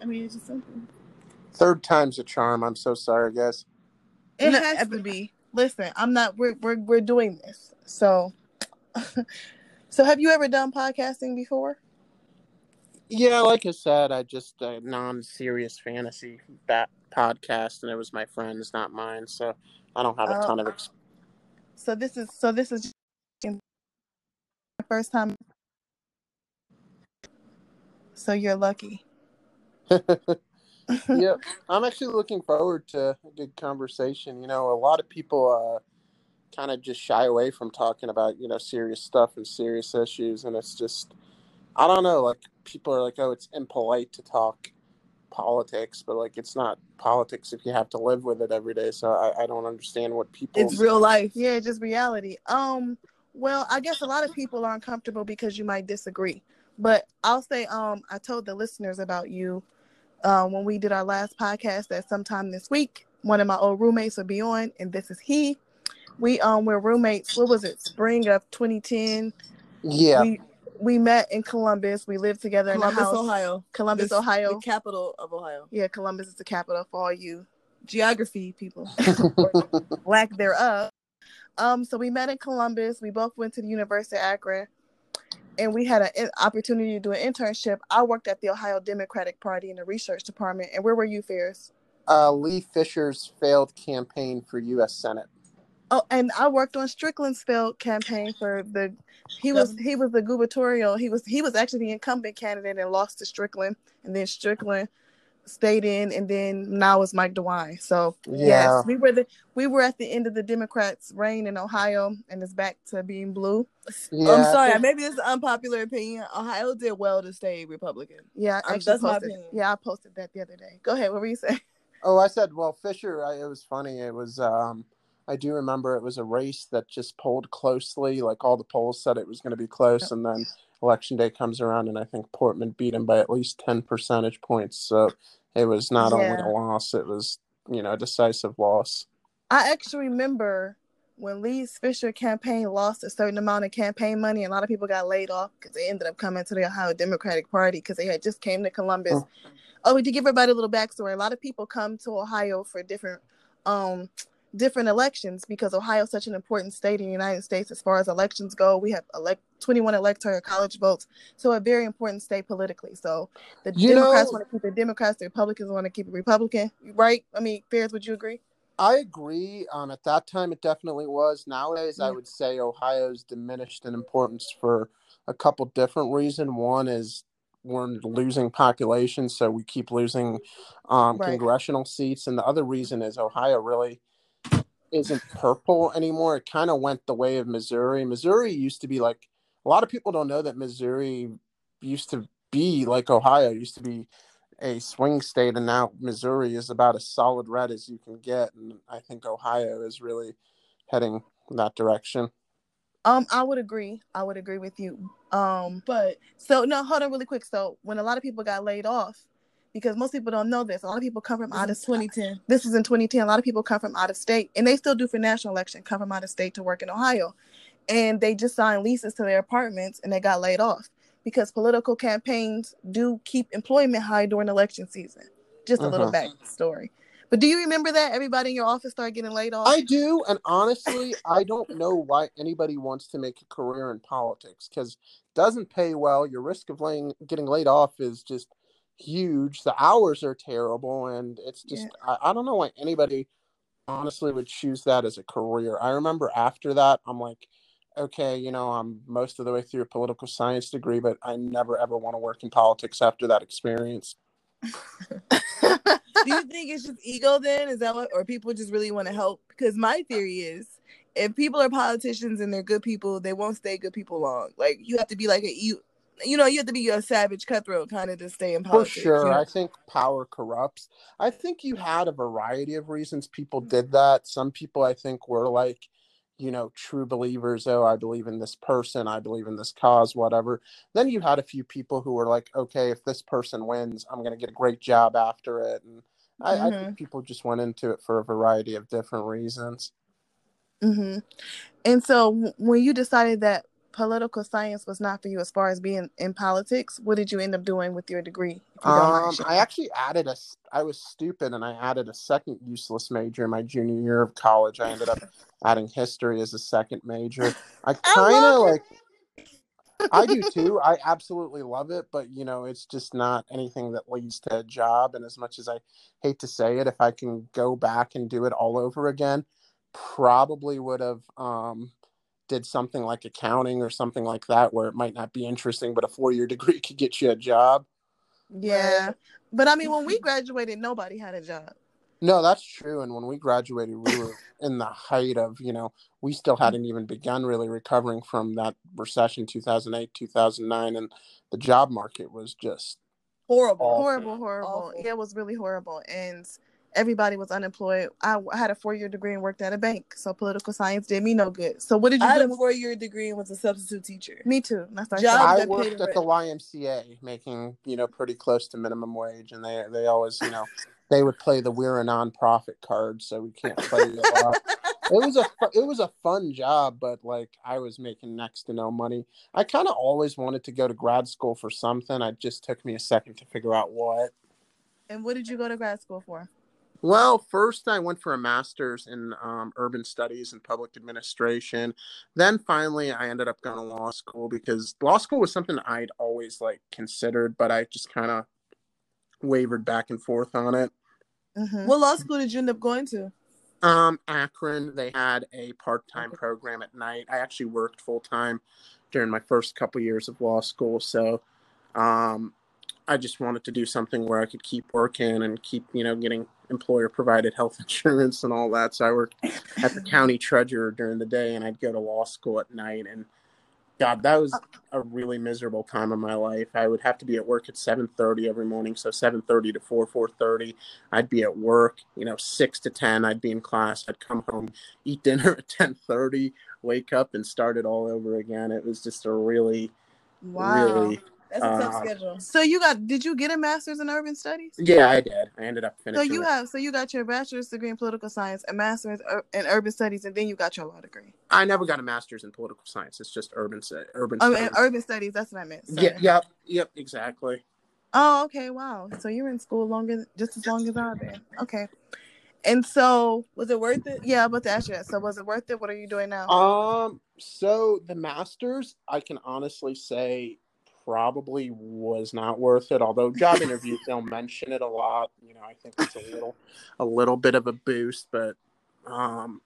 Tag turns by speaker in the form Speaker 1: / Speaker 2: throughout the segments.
Speaker 1: I mean, it's just simple.
Speaker 2: Third time's a charm. I'm so sorry, guys.
Speaker 1: It
Speaker 3: No,
Speaker 1: has to be. Listen, I'm not. We're we're we're doing this. So, so have you ever done podcasting before?
Speaker 2: Yeah, like I said, I just uh, a non-serious fantasy bat podcast, and it was my friend's, not mine. So I don't have a
Speaker 1: Oh.
Speaker 2: ton of. Ex-
Speaker 1: So this is so this is the first time. So you're lucky.
Speaker 2: yeah, I'm actually looking forward to a good conversation. You know, a lot of people uh, kind of just shy away from talking about you know serious stuff and serious issues, and it's just I don't know. Like people are like, oh, it's impolite to talk politics, but like it's not politics if you have to live with it every day. So I, I don't understand what people.
Speaker 3: It's real life.
Speaker 1: Yeah, just reality. Um, well, I guess a lot of people are uncomfortable because you might disagree. But I'll say, um, I told the listeners about you um, when we did our last podcast that sometime this week, one of my old roommates will be on, and this is he. We um were roommates. What was it? Spring of 2010.
Speaker 2: Yeah,
Speaker 1: We we met in Columbus. We lived together
Speaker 3: Columbus,
Speaker 1: in the house.
Speaker 3: Ohio.
Speaker 1: Columbus,
Speaker 3: The-
Speaker 1: Ohio.
Speaker 3: The capital of Ohio.
Speaker 1: yeah, Columbus is the capital for all you
Speaker 3: Geography people.
Speaker 1: lack thereof. Um, so we met in Columbus. We both went to the University of Akron, and we had an opportunity to do an internship. I worked at the Ohio Democratic Party in the research department. And where were you, Ferris?
Speaker 2: uh, Lee Fisher's failed campaign for U.S. Senate.
Speaker 1: Oh, and I worked on Strickland's failed campaign for the. He was he was the gubernatorial. He was he was actually the incumbent candidate and lost to Strickland, and then Strickland stayed in, and then now it's Mike DeWine. So
Speaker 2: Yeah.
Speaker 1: yes, we were the we were at the end of the Democrats' reign in Ohio, and it's back to being blue.
Speaker 2: Yeah,
Speaker 3: I'm sorry. Maybe this is an unpopular opinion. Ohio did well to stay Republican.
Speaker 1: Yeah, I
Speaker 3: Um,
Speaker 1: actually
Speaker 3: that's my
Speaker 1: posted.
Speaker 3: opinion.
Speaker 1: Yeah, I posted that the other day. Go ahead. What were you saying?
Speaker 2: Oh, I said, well, Fisher. I, it was funny. It was. Um, I do remember it was a race that just polled closely. Like all the polls said it was going to be close, and then election day comes around, and I think Portman beat him by at least ten percentage points. So it was not only a loss; it was you know a decisive loss.
Speaker 1: I actually remember when Lee's Fisher campaign lost a certain amount of campaign money, and a lot of people got laid off because they ended up coming to the Ohio Democratic Party because they had just came to Columbus.
Speaker 2: Oh.
Speaker 1: Oh, to give everybody a little backstory, a lot of people come to Ohio for different, um, different elections because Ohio is such an important state in the United States as far as elections go. We have elect 21 electoral college votes, so a very important state politically. So the
Speaker 2: You
Speaker 1: Democrats want to keep it Democrats, the Republicans want to keep it Republican, right? I mean, Ferris, would you agree?
Speaker 2: I agree. Um, at that time, it definitely was. Nowadays, I would say Ohio's diminished in importance for a couple different reasons. One is we're losing population, so we keep losing um,
Speaker 1: Right.
Speaker 2: congressional seats, and the other reason is Ohio really isn't purple anymore. It kind of went the way of Missouri. Missouri used to be like a lot of people don't know that Missouri used to be like Ohio. Used to be a swing state, and now Missouri is about as solid red as you can get. And I think Ohio is really heading that direction.
Speaker 1: Um, I would agree. I would agree with you. Um,
Speaker 3: But
Speaker 1: so no, hold on really quick. So when a lot of people got laid off, because most people don't know this, a lot of people come from out of
Speaker 3: 2010.
Speaker 1: This is in 2010. A lot of people come from out of state, and they still do for national election. Come from out of state to work in Ohio, and they just signed leases to their apartments, and they got laid off because political campaigns do keep employment high during election season. Just a little uh-huh. backstory. But do you remember that everybody in your office started getting laid off?
Speaker 2: I do, and honestly, I don't know why anybody wants to make a career in politics because it doesn't pay well. Your risk of laying, getting laid off is just huge. The hours are terrible, and it's just I, I don't know why anybody honestly would choose that as a career. I remember after that, I'm like, okay, you know, I'm most of the way through a political science degree, but I never ever want to work in politics after that experience.
Speaker 3: Do you think it's just ego then? Is that what, or people just really want to help? Because my theory is, if people are politicians and they're good people, they won't stay good people long. Like you have to be like a you, know, you have to be a savage cutthroat kind of to stay in
Speaker 2: power.
Speaker 3: For
Speaker 2: sure.
Speaker 3: you know?
Speaker 2: I think power corrupts. I think you had a variety of reasons people did that. Some people, I think, were like, you know, true believers. Oh, I believe in this person. I believe in this cause, whatever. Then you had a few people who were like, okay, if this person wins, I'm going to get a great job after it. And I, I think people just went into it for a variety of different reasons.
Speaker 1: hmm And so w- when you decided that political science was not for you as far as being in politics, what did you end up doing with your degree?
Speaker 2: Um, I actually added a. I was stupid and I added a second useless major in my junior year of college. I ended up adding history as a second major. I kind of like. I do too. I absolutely love it, but you know, it's just not anything that leads to a job. And as much as I hate to say it, if I can go back and do it all over again, probably would have um, did something like accounting or something like that, where it might not be interesting, but a four year degree could get you a job.
Speaker 1: Yeah. But I mean, when we graduated, nobody had a job.
Speaker 2: No, that's true. And when we graduated, we were in the height of, you know, we still mm. hadn't even begun really recovering from that recession 2008, 2009. And the job market was just
Speaker 1: horrible, awful. horrible, horrible. Awful. Yeah, it was really horrible. And everybody was unemployed. I had a four year degree and worked at a bank, so political science did me no good. So what did you
Speaker 3: I
Speaker 1: do?
Speaker 3: had a four year degree and was a substitute teacher.
Speaker 1: Me too. That's
Speaker 2: I worked at the YMCA, making you know pretty close to minimum wage, and they they always you know they would play the we're a nonprofit card, so we can't play a lot. it was a it was a fun job, but like I was making next to no money. I kind of always wanted to go to grad school for something. It just took me a second to figure out what.
Speaker 1: And what did you go to grad school for?
Speaker 2: Well, first I went for a master's in um, urban studies and public administration. Then finally, I ended up going to law school because law school was something I'd always like considered, but I just kind of wavered back and forth on it.
Speaker 3: Mm-hmm. What law school did you end up going to?
Speaker 2: Um, Akron. They had a part-time program at night. I actually worked full time during my first couple years of law school, so um, I just wanted to do something where I could keep working and keep, you know, getting employer provided health insurance and all that. So I worked at the county treasurer during the day and I'd go to law school at night. And God, that was a really miserable time of my life. I would have to be at work at 7:30 every morning. So 7:30 to 4, 4:30, I'd be at work. You know, 6 to 10, I'd be in class. I'd come home, eat dinner at 10:30, wake up, and start it all over again. It was just a really, wow. really
Speaker 1: that's a tough uh, schedule. So you got? Did you get a master's in urban studies?
Speaker 2: Yeah, I did. I ended up finishing.
Speaker 1: So you have. So you got your bachelor's degree in political science, a master's in urban studies, and then you got your law degree.
Speaker 2: I never got a master's in political science. It's just urban urban.
Speaker 1: Oh, studies. urban studies. That's what I meant.
Speaker 2: Sorry. Yeah. Yep. Yep. Exactly.
Speaker 1: Oh, okay. Wow. So you were in school longer, just as long as I've been. Okay. And so,
Speaker 3: was it worth it?
Speaker 1: Yeah, but to ask you that. So, was it worth it? What are you doing now?
Speaker 2: Um. So the masters, I can honestly say, probably was not worth it. Although job interviews don't mention it a lot. You know, I think it's a little a little bit of a boost, but um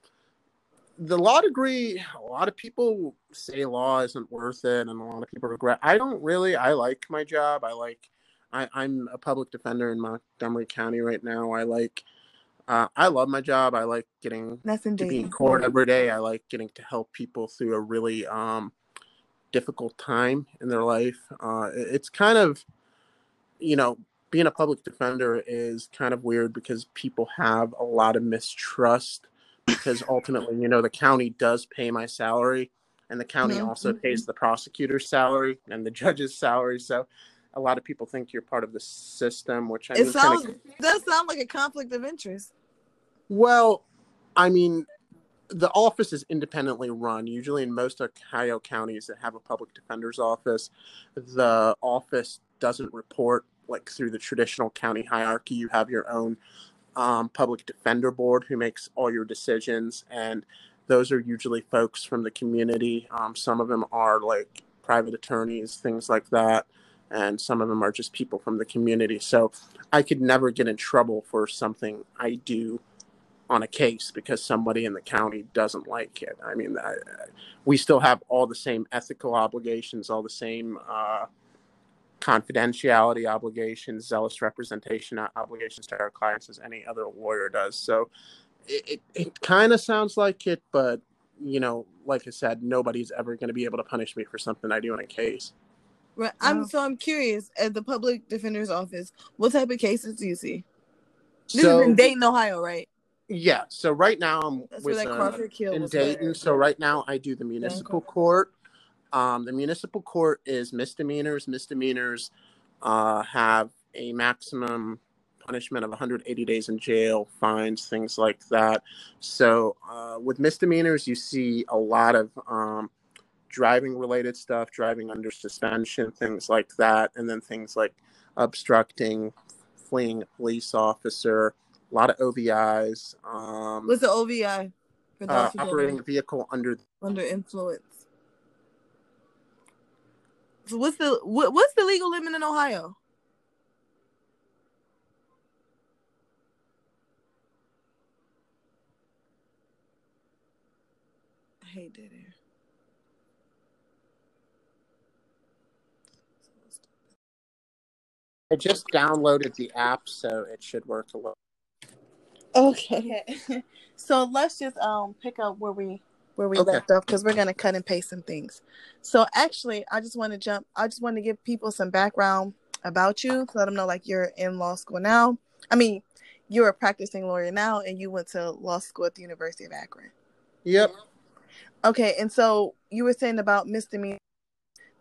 Speaker 2: the law degree, a lot of people say law isn't worth it, and a lot of people regret. I don't really. I like my job. I like. I, I'm a public defender in Montgomery County right now. I like. Uh, I love my job. I like getting
Speaker 1: That's
Speaker 2: to be in court every day. I like getting to help people through a really um, difficult time in their life. Uh, it's kind of, you know, being a public defender is kind of weird because people have a lot of mistrust because ultimately, you know, the county does pay my salary and the county mm-hmm. also pays the prosecutor's salary and the judge's salary. So a lot of people think you're part of the system, which I
Speaker 3: it mean, sounds kinda... does sound like a conflict of interest.
Speaker 2: Well, I mean, the office is independently run. Usually, in most Ohio counties that have a public defender's office, the office doesn't report like through the traditional county hierarchy. You have your own um, public defender board who makes all your decisions, and those are usually folks from the community. Um, some of them are like private attorneys, things like that, and some of them are just people from the community. So I could never get in trouble for something I do on a case because somebody in the county doesn't like it. I mean, I, we still have all the same ethical obligations, all the same uh, confidentiality obligations, zealous representation obligations to our clients as any other lawyer does. So it, it, it kind of sounds like it, but you know, like I said, nobody's ever going to be able to punish me for something I do in a case.
Speaker 3: Right. I'm so I'm curious at the public defender's office, what type of cases do you see? This so, is in Dayton, Ohio, right?
Speaker 2: Yeah. So right now I'm That's with uh, in Dayton. So right now I do the municipal court. Um, the municipal court is misdemeanors. Misdemeanors uh, have a maximum punishment of 180 days in jail, fines, things like that. So uh, with misdemeanors, you see a lot of um, driving related stuff, driving under suspension, things like that, and then things like obstructing, fleeing a police officer, a lot of OVIs. Um,
Speaker 3: What's the OVI?
Speaker 2: Uh, operating a vehicle under
Speaker 3: under influence. So what's the what, what's the legal limit in Ohio? I hate that air.
Speaker 2: I just downloaded the app, so it should work a little.
Speaker 1: Okay. so let's just um pick up where we where we
Speaker 2: Okay.
Speaker 1: left off because we're gonna cut and paste some things. So actually, I just want to jump. I just want to give people some background about you to let them know like you're in law school now. I mean, you're a practicing lawyer now, and you went to law school at the University of Akron.
Speaker 2: Yep.
Speaker 1: Okay, and so you were saying about misdemeanor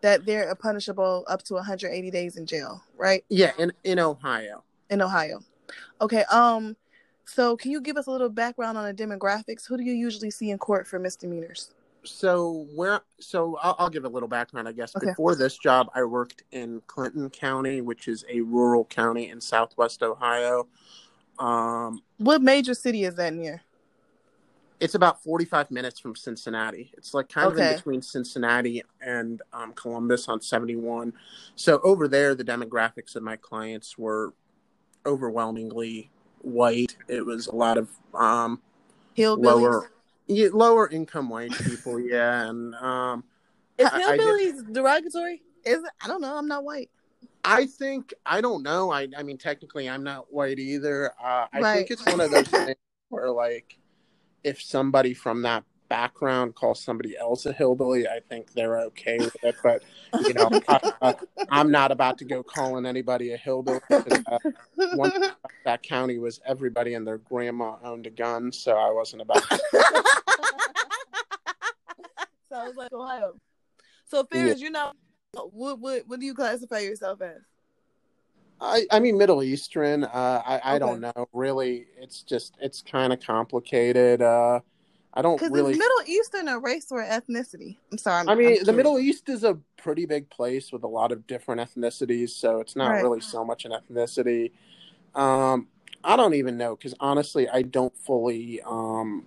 Speaker 1: that they're punishable up to 180 days in jail, right?
Speaker 2: Yeah, in in Ohio.
Speaker 1: In Ohio. Okay. Um. So can you give us a little background on the demographics? Who do you usually see in court for misdemeanors?
Speaker 2: So where? So I'll, I'll give a little background, I guess.
Speaker 1: Okay.
Speaker 2: Before this job, I worked in Clinton County, which is a rural county in Southwest Ohio. Um,
Speaker 1: What major city is that near?
Speaker 2: it's about 45 minutes from Cincinnati. It's like kind of in between Cincinnati and um, Columbus on 71. So over there, the demographics of my clients were overwhelmingly white. It was a lot of um,
Speaker 1: Hillbillies.
Speaker 2: lower, yeah, lower income white people. Yeah, and um,
Speaker 3: Is
Speaker 2: I- I did-
Speaker 3: hillbillies derogatory?
Speaker 1: Is it? I don't know. I'm not white.
Speaker 2: I think I don't know. I I mean, technically, I'm not white either. Uh, I
Speaker 1: Right.
Speaker 2: think it's one of those things where, like, if somebody from that background call somebody else a hillbilly, I think they're okay with it. But you know, I, uh, I'm not about to go calling anybody a hillbilly. 'cause, Uh, one that county was everybody and their grandma owned a gun, so I wasn't about. To,
Speaker 3: Sounds like Ohio. So Ferris, you're not what what what do you classify yourself as?
Speaker 2: I I mean, Middle Eastern. Uh, I I don't know. Really, it's just it's kind of complicated. Uh, I don't
Speaker 1: Because
Speaker 2: really.
Speaker 1: is Middle Eastern a race or ethnicity? I'm sorry. I'm,
Speaker 2: I mean, the. Middle East is a pretty big place with a lot of different ethnicities, so it's not
Speaker 1: Right.
Speaker 2: really so much an ethnicity. Um, I don't even know because honestly, I don't fully um,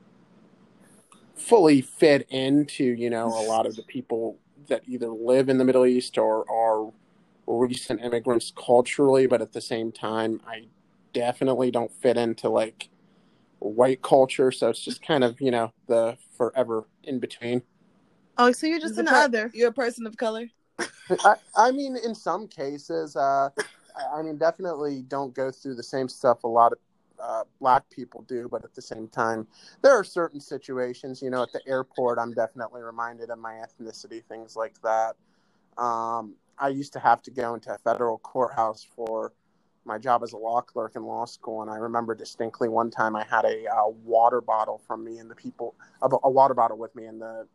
Speaker 2: fully fit into you know a lot of the people that either live in the Middle East or are recent immigrants culturally, but at the same time, I definitely don't fit into like white culture. So it's just kind of you know the forever in between.
Speaker 1: Oh, so you're just
Speaker 3: You're
Speaker 1: an
Speaker 3: per-
Speaker 1: other.
Speaker 3: You're a person of color.
Speaker 2: I, I mean, in some cases, uh, I- I mean, definitely don't go through the same stuff a lot of uh, black people do, but at the same time, there are certain situations, you know, at the airport, I'm definitely reminded of my ethnicity, things like that. Um, I used to have to go into a federal courthouse for my job as a law clerk in law school, and I remember distinctly one time I had a uh, water bottle from me, and the people, a, a water bottle with me, and the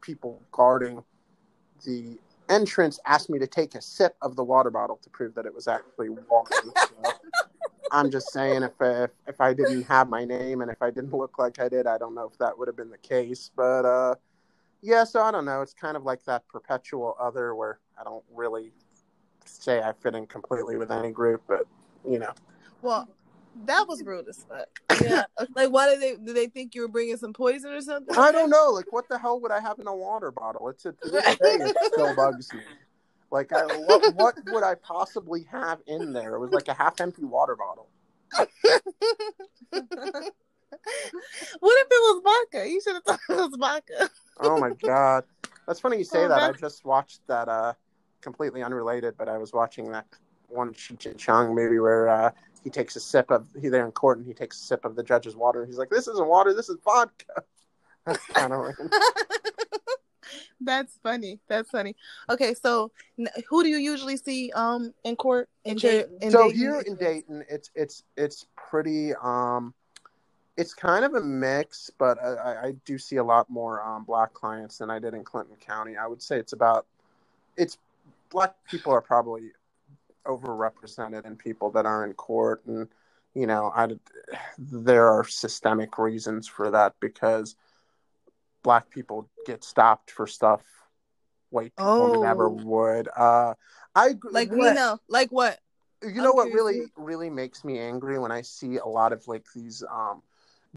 Speaker 2: people guarding the entrance asked me to take a sip of the water bottle to prove that it was actually water. So I'm just saying, if, if if I didn't have my name and if I didn't look like I did, I don't know if that would have been the case. But uh, yeah, so I don't know. It's kind of like that perpetual other where I don't really say I fit in completely with any group, but you know.
Speaker 1: Well, that was rude as fuck.
Speaker 3: Yeah. like why did they do they think you were bringing some poison or something?
Speaker 2: I don't know. Like, what the hell would I have in a water bottle? It's a, to this day, it still bugs me. Like, I, what, what would I possibly have in there? It was like a half empty water bottle.
Speaker 1: what if it was vodka? You should have thought it was vodka.
Speaker 2: Oh my god, that's funny you say
Speaker 1: Oh,
Speaker 2: that. I just watched that. Uh, completely unrelated, but I was watching that one Cheech and Chong movie where uh, he takes a sip of he there in court and he takes a sip of the judge's water he's like, "This isn't water. This is vodka." That's kind of
Speaker 1: That's funny. That's funny. Okay, so who do you usually see um in court
Speaker 3: In
Speaker 1: Ja-
Speaker 3: Dayton.
Speaker 1: in
Speaker 2: so
Speaker 1: Dayton?
Speaker 2: here in Dayton, it's it's it's pretty. Um, it's kind of a mix, but I, I- I do see a lot more um, black clients than I did in Clinton County. I would say it's about it's black people are probably overrepresented in people that are in court, and you know, I there are systemic reasons for that because black people get stopped for stuff white people never
Speaker 1: Oh.
Speaker 2: would. Uh, I
Speaker 1: Like we know. Like what?
Speaker 2: you
Speaker 1: I'm
Speaker 2: know what
Speaker 1: curious
Speaker 2: really really makes me angry when I see a lot of like these um,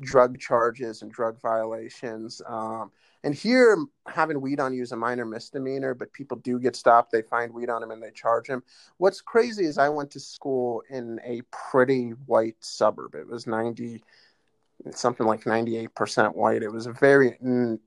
Speaker 2: drug charges and drug violations. Um, and here, having weed on you is a minor misdemeanor, but people do get stopped. They find weed on them and they charge them. What's crazy is I went to school in a pretty white suburb. It was ninety, something like ninety-eight percent white. It was a very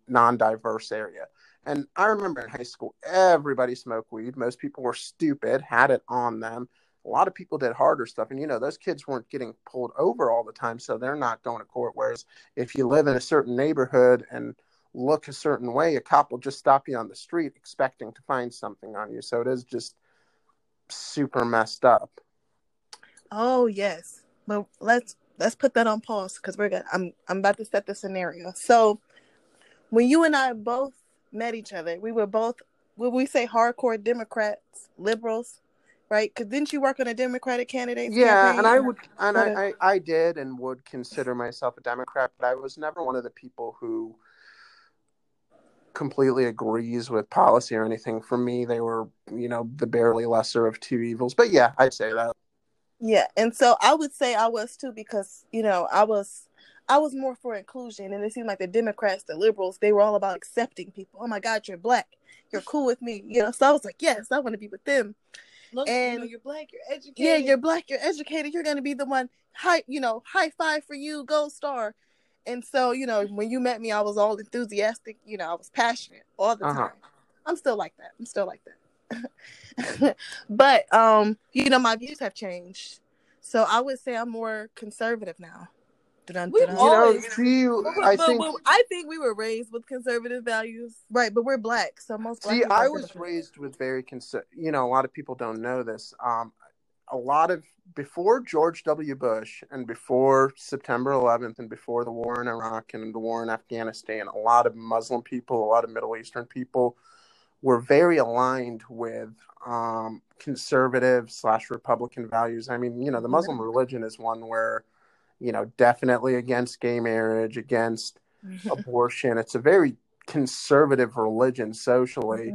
Speaker 2: non-diverse area. And I remember in high school, everybody smoked weed. Most people were stupid, had it on them a lot of people did harder stuff and you know those kids weren't getting pulled over all the time so they're not going to court whereas if you live in a certain neighborhood and look a certain way a cop will just stop you on the street expecting to find something on you so it is just super messed up
Speaker 1: Oh yes. But let's let's put that on pause because we're gonna I'm I'm about to set the scenario. So when you and I both met each other, we were both would we say hardcore Democrats, liberals, right? Because didn't you work on a Democratic candidate?
Speaker 2: yeah and i would and I, I i did and would consider myself a democrat but i was never one of the people who completely agrees with policy or anything for me they were you know the barely lesser of two evils but yeah i'd say that
Speaker 1: Yeah, and so I would say I was too because you know I was I was more for inclusion, and it seemed like the Democrats, the liberals, they were all about accepting people. Oh my God, you're black, you're cool with me, you know. So I was like, yes, I want to be with them.
Speaker 3: Look,
Speaker 1: And-
Speaker 3: you know, you're black, you're educated.
Speaker 1: Yeah, you're black, you're educated, you're gonna be the one high, you know, high five for you, gold star. And so you know, when you met me, I was all enthusiastic. You know, I was passionate all the
Speaker 2: Uh-huh.
Speaker 1: time. I'm still like that. I'm still like that. but um, you know, my views have changed. So I would say I'm more conservative now. Dun-dun,
Speaker 3: We've
Speaker 1: dun-dun.
Speaker 2: you know
Speaker 3: Always.
Speaker 2: see
Speaker 3: But,
Speaker 2: i think
Speaker 3: I think we were raised with conservative values.
Speaker 1: right, but we're black, so most black
Speaker 2: See, I was raised with very conser- you know, a lot of people don't know this. Um, a lot of before George W. Bush and before September 11th and before the war in Iraq and the war in Afghanistan, a lot of Muslim people, a lot of Middle Eastern people were very aligned with um, conservative slash Republican values. I mean, you know, the Muslim religion is one where, you know, definitely against gay marriage, against abortion. It's a very conservative religion socially.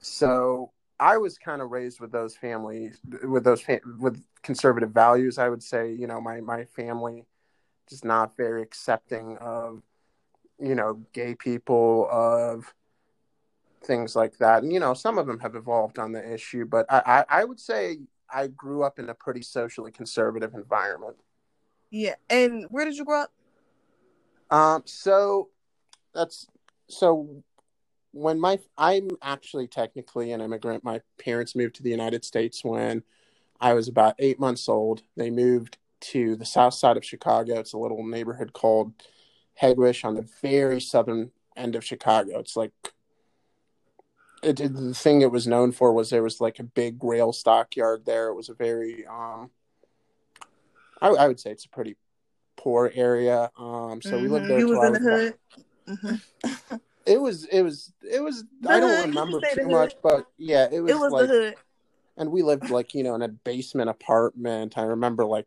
Speaker 2: So I was kind of raised with those families, with those with conservative values. I would say, you know, my my family just not very accepting of, you know, gay people of things like that. And you know, some of them have evolved on the issue, but I I, I would say I grew up in a pretty socially conservative environment.
Speaker 1: Yeah, and where did you grow up?
Speaker 2: Um, so that's so when my I'm actually technically an immigrant. My parents moved to the United States when I was about eight months old. They moved to the south side of Chicago. It's a little neighborhood called Hegewisch on the very southern end of Chicago. It's like it, it- the thing it was known for was there was like a big rail stockyard there. It was a very um, I, I would say it's a pretty poor area. Um, so we lived
Speaker 1: Mhm,
Speaker 2: there.
Speaker 1: You was in the hood. Mhm.
Speaker 2: it was it was it was
Speaker 1: The
Speaker 2: I don't
Speaker 1: you can
Speaker 2: remember too
Speaker 1: hood.
Speaker 2: much, but yeah, it was,
Speaker 1: It was
Speaker 2: like
Speaker 1: the hood.
Speaker 2: and we lived like, you know, in a basement apartment. I remember like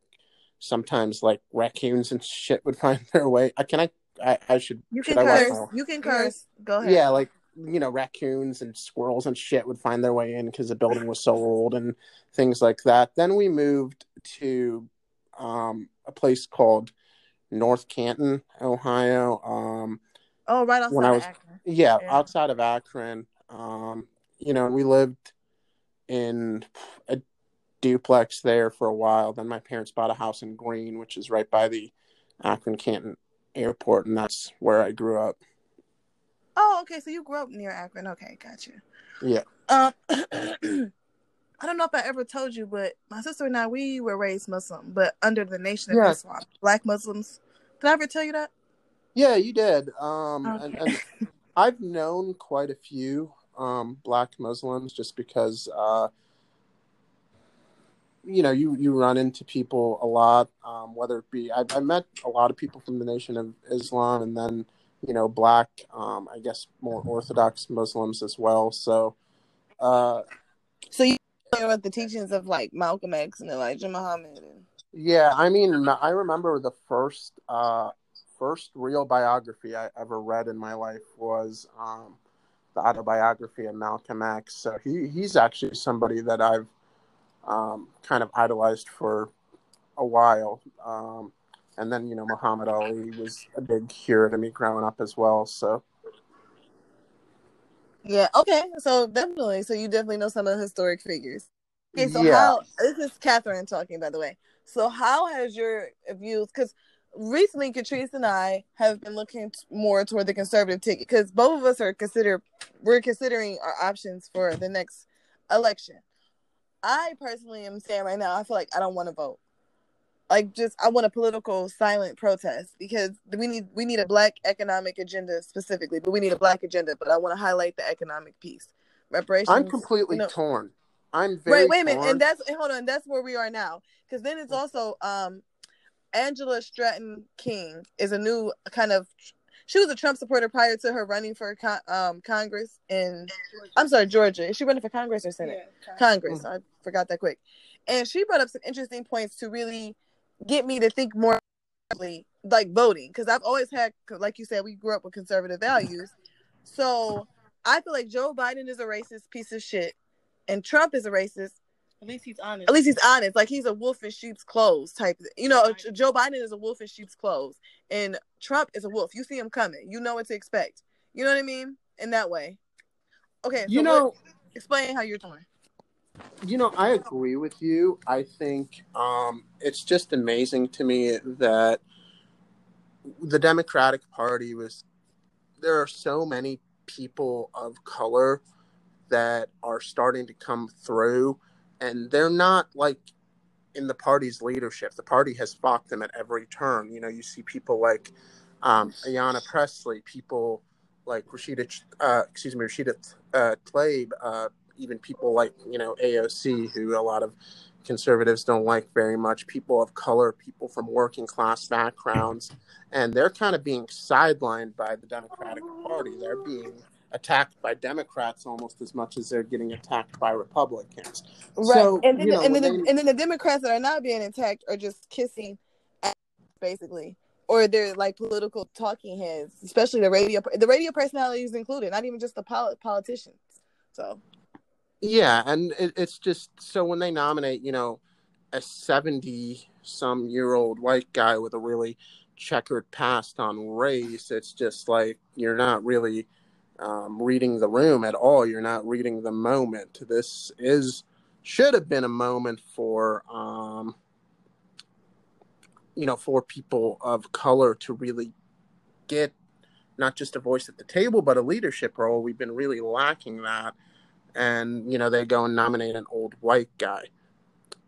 Speaker 2: sometimes like raccoons and shit would find their way. I can I I, I should
Speaker 1: You can
Speaker 2: I watch
Speaker 1: curse. You can curse. Go ahead.
Speaker 2: Yeah, like you know, raccoons and squirrels and shit would find their way in because the building was so old and things like that. Then we moved to um, a place called North Canton, Ohio. Um,
Speaker 1: Oh, right outside
Speaker 2: When I
Speaker 1: of
Speaker 2: was-
Speaker 1: Akron.
Speaker 2: yeah,
Speaker 1: Yeah.
Speaker 2: outside of Akron. Um, you know, we lived in a duplex there for a while. Then my parents bought a house in Green, which is right by the Akron Canton airport, and that's where I grew up.
Speaker 1: Oh, okay. So you grew up near Akron. Okay, gotcha.
Speaker 2: Yeah.
Speaker 1: Um, I don't know if I ever told you, but my sister and I we were raised Muslim, but under the Nation of. Islam, Black Muslims. Did I ever tell you that?
Speaker 2: Yeah, you did. Um, and,
Speaker 1: Okay.
Speaker 2: and I've known quite a few um, black Muslims just because, uh, you know, you, you run into people a lot, um, whether it be, I, I met a lot of people from the Nation of Islam and then, you know, black, um, I guess more Orthodox Muslims as well. So, uh,
Speaker 1: So you know about the teachings of like Malcolm X and Elijah Muhammad. And...
Speaker 2: Yeah, I mean, I remember the first uh, first real biography I ever read in my life was um, the autobiography of Malcolm X. So he he's actually somebody that I've um, kind of idolized for a while. Um, and then you know Muhammad Ali was a big hero to me growing up as well. So
Speaker 1: yeah, okay, so definitely, so you definitely know some of the historic figures. Okay, so
Speaker 2: Yeah.
Speaker 1: how this is Catherine talking, by the way. So how has your views? Because recently, Catrice and I have been looking t- more toward the conservative ticket because both of us are consider we're considering our options for the next election. I personally am saying right now, I feel like I don't want to vote. Like, just I want a political silent protest because we need we need a black economic agenda specifically, but we need a black agenda. But I want to highlight the economic piece, reparations.
Speaker 2: I'm completely
Speaker 1: you know-
Speaker 2: torn. I'm very
Speaker 1: Right, wait a minute,
Speaker 2: torn.
Speaker 1: and that's hold on, that's where we are now. Because then it's also um, Angela Stanton King is a new kind of. She was a Trump supporter prior to her running for con- um Congress in. I'm sorry, Georgia. Is she running for Congress or Senate? Congress. I forgot that quick. And she brought up some interesting points to really get me to think more like voting because I've always had, like you said, we grew up with conservative values. So I feel like Joe Biden is a racist piece of shit, and Trump is a racist.
Speaker 3: At least he's honest.
Speaker 1: At least he's honest. Like he's a wolf in sheep's clothes type. You know, Joe Biden is a wolf in sheep's clothes, and Trump is a wolf. You see him coming. You know what to expect. You know what I mean? In that way. Okay.
Speaker 2: you know,
Speaker 1: what- explain how you're torn.
Speaker 2: you know, I agree with you. I think um, it's just amazing to me that the Democratic Party was. There are so many people of color that are starting to come through, and they're not like in the party's leadership. The party has fought them at every turn. You know, you see people like um, Ayanna Pressley, people like Rashida, uh, excuse me, Rashida uh, Tlaib, uh, even people like you know AOC, who a lot of conservatives don't like very much. People of color, people from working class backgrounds, and they're kind of being sidelined by the Democratic Party. They're being attacked by Democrats almost as much as they're getting attacked by Republicans.
Speaker 1: Right.
Speaker 2: So,
Speaker 1: and then,
Speaker 2: you know,
Speaker 1: and, then the, and then the Democrats that are not being attacked are just kissing ass, basically. Or they're like political talking heads, especially the radio the radio personalities included, not even just the poli- politicians. So
Speaker 2: Yeah, and it, it's just so when they nominate, you know, a 70 some year old white guy with a really checkered past on race, it's just like you're not really um, reading the room at all. You're not reading the moment. This is should have been a moment for um, you know, for people of color to really get not just a voice at the table, but a leadership role. We've been really lacking that and you know they go and nominate an old white guy.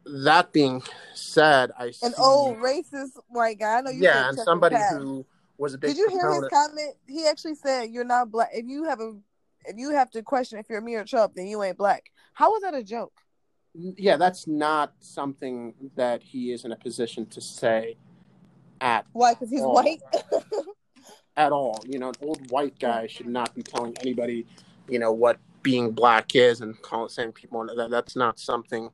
Speaker 2: That being said, I see
Speaker 1: an old racist white guy. I know you
Speaker 2: yeah, and somebody who was a big
Speaker 1: Did you hear his comment? He actually said, "You're not black. If you have a, if you have to question if you're me or Trump, then you ain't black." How was that a joke?
Speaker 2: yeah, that's not something that he is in a position to say at
Speaker 1: Why? Because he's
Speaker 2: Oh.
Speaker 1: white.
Speaker 2: at all. You know, an old white guy should not be telling anybody, you know, what being black is and calling saying people that that's not something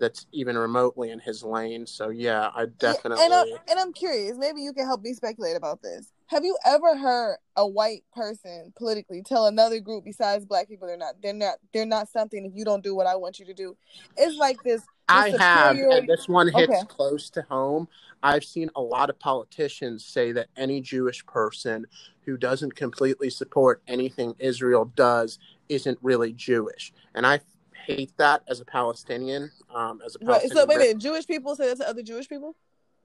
Speaker 2: that's even remotely in his lane. So yeah, I uh, definitely
Speaker 1: And, I, and I'm curious. Maybe you can help me speculate about this. Have you ever heard a white person politically tell another group besides black people they're not they're not they're not something if you don't do what I want you to do? It's like this. this
Speaker 2: I have, and this one hits
Speaker 1: Okay.
Speaker 2: close to home. I've seen a lot of politicians say that any Jewish person who doesn't completely support anything Israel does isn't really Jewish, and I hate that as a Palestinian. Um, as a
Speaker 1: Right. So wait a minute. Jewish people say that to other Jewish people.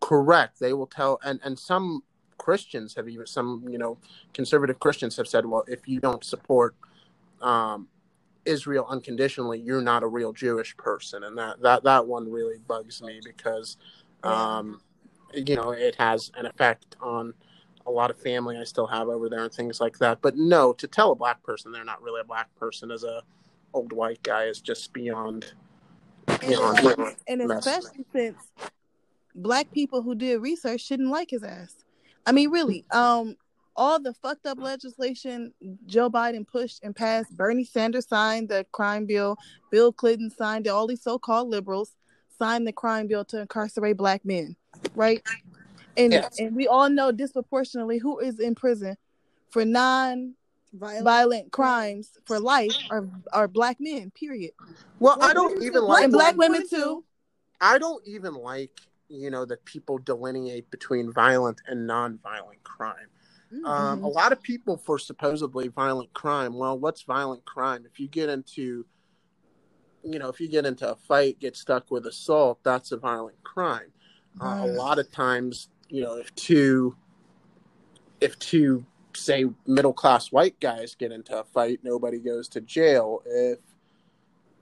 Speaker 2: correct. They will tell, and and some Christians have even some you know conservative Christians have said, well, if you don't support um, Israel unconditionally, you're not a real Jewish person, and that that that one really bugs me because um, you know it has an effect on a lot of family I still have over there and things like that. But no, to tell a black person they're not really a black person as a old white guy is just beyond beyond.
Speaker 1: and, and especially since black people who did research shouldn't like his ass. I mean, really, um, all the fucked up legislation Joe Biden pushed and passed, Bernie Sanders signed the crime bill, Bill Clinton signed it, all these so-called liberals signed the crime bill to incarcerate black men, right? And
Speaker 2: Yes.
Speaker 1: and we all know disproportionately who is in prison for non
Speaker 3: violent,
Speaker 1: violent crimes for life are are black men. Period.
Speaker 2: Well, I don't even like
Speaker 1: and black
Speaker 3: Black
Speaker 1: women
Speaker 3: women
Speaker 1: too.
Speaker 2: I don't even like, you know, that people delineate between violent and non-violent crime. Um, a lot of people for supposedly violent crime. Well, what's violent crime? If you get into, you know, if you get into a fight, get stuck with assault, that's a violent crime. Uh, a lot of times, you know, if two, if two, say, middle class white guys get into a fight, nobody goes to jail. If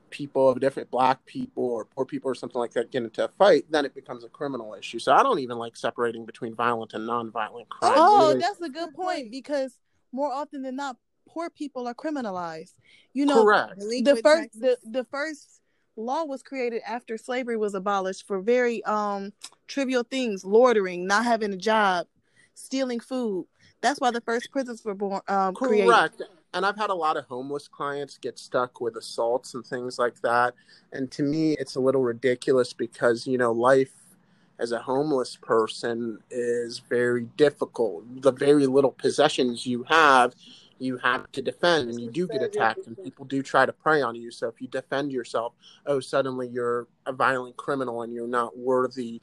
Speaker 2: people of different black people or poor people or something like that get into a fight, then it becomes a criminal issue. So I don't even like separating between violent and non-violent crime.
Speaker 1: Oh,
Speaker 2: Really-
Speaker 1: that's a good point because more often than not, poor people are criminalized. You know,
Speaker 2: correct.
Speaker 1: the first the, the first law was created after slavery was abolished for very um trivial things, loitering, not having a job, stealing food. That's why the first prisons were born um created.
Speaker 2: Correct. And I've had a lot of homeless clients get stuck with assaults and things like that. And to me, it's a little ridiculous because, you know, life as a homeless person is very difficult. The very little possessions you have, you have to defend, and you do get attacked, and people do try to prey on you. So if you defend yourself, oh, suddenly you're a violent criminal and you're not worthy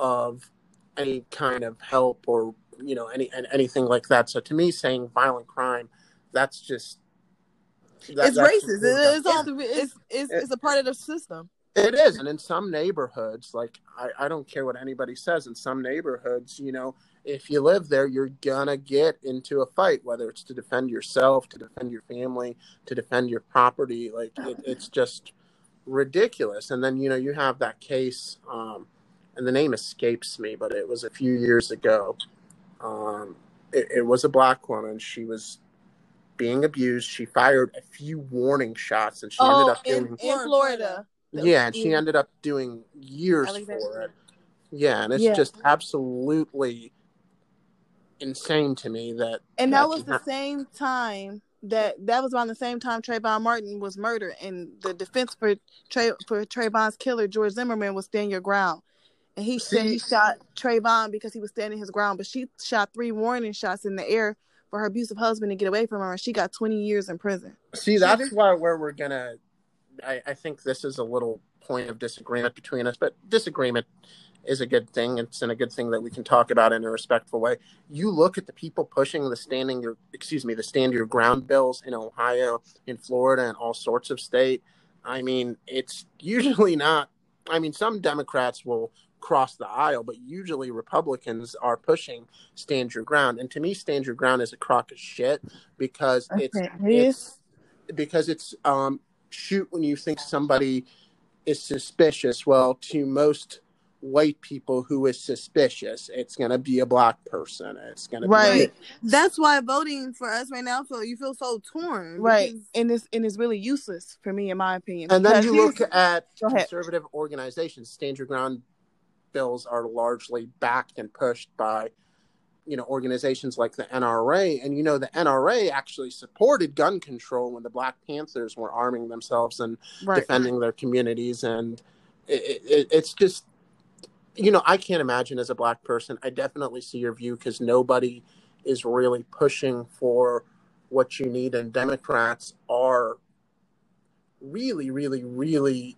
Speaker 2: of any kind of help or you know any and anything like that. So to me, saying violent crime, that's just that-
Speaker 1: It's
Speaker 2: that's
Speaker 1: racist. It- It's,
Speaker 2: dumb.
Speaker 1: all, it's, it's, it's a part of the system.
Speaker 2: It is, and in some neighborhoods, like I, I don't care what anybody says. In some neighborhoods, you know, if you live there, you're gonna get into a fight, whether it's to defend yourself, to defend your family, to defend your property. Like it, it's just ridiculous. And then you know you have that case, um, and the name escapes me, but it was a few years ago. Um, it, it was a black woman. She was being abused. She fired a few warning shots, and she ended
Speaker 1: Oh,
Speaker 2: up
Speaker 1: in,
Speaker 2: doing
Speaker 1: in Florida.
Speaker 2: yeah, and she ended up doing years
Speaker 1: Alexandria.
Speaker 2: for it. Yeah, and it's
Speaker 1: Yeah.
Speaker 2: just absolutely insane to me that
Speaker 1: And that
Speaker 2: that
Speaker 1: was the
Speaker 2: hap-
Speaker 1: same time that that was around the same time Trayvon Martin was murdered, and the defense for Trey for Trayvon's killer George Zimmerman was stand your ground, and he said he shot Trayvon because he was standing his ground, but she shot three warning shots in the air for her abusive husband to get away from her, and she got twenty years in prison.
Speaker 2: See, that's why where we're gonna. I, I think this is a little point of disagreement between us, but disagreement is a good thing. It's in a good thing that we can talk about in a respectful way. You look at the people pushing the standing your excuse me the stand your ground bills in Ohio, in Florida, and all sorts of state. I mean, it's usually not. I mean, some Democrats will cross the aisle, but usually Republicans are pushing stand your ground. And to me, stand your ground is a crock of shit because it's
Speaker 1: Okay,
Speaker 2: it's because it's um shoot when you think somebody is suspicious well to most white people who is suspicious it's going to be a black person it's going to be
Speaker 1: Right.
Speaker 2: be
Speaker 3: That's why voting for us right now, feel you feel so torn.
Speaker 1: right,
Speaker 3: because-
Speaker 1: and it's and it's really useless for me, in my opinion.
Speaker 2: and then you look at conservative organizations stand your ground bills are largely backed and pushed by you know organizations like the NRA and you know the NRA actually supported gun control when the Black Panthers were arming themselves and
Speaker 1: right.
Speaker 2: defending their communities. And it, it, it's just you know i can't imagine as a black person i definitely see your view because nobody is really pushing for what you need. And democrats are really really really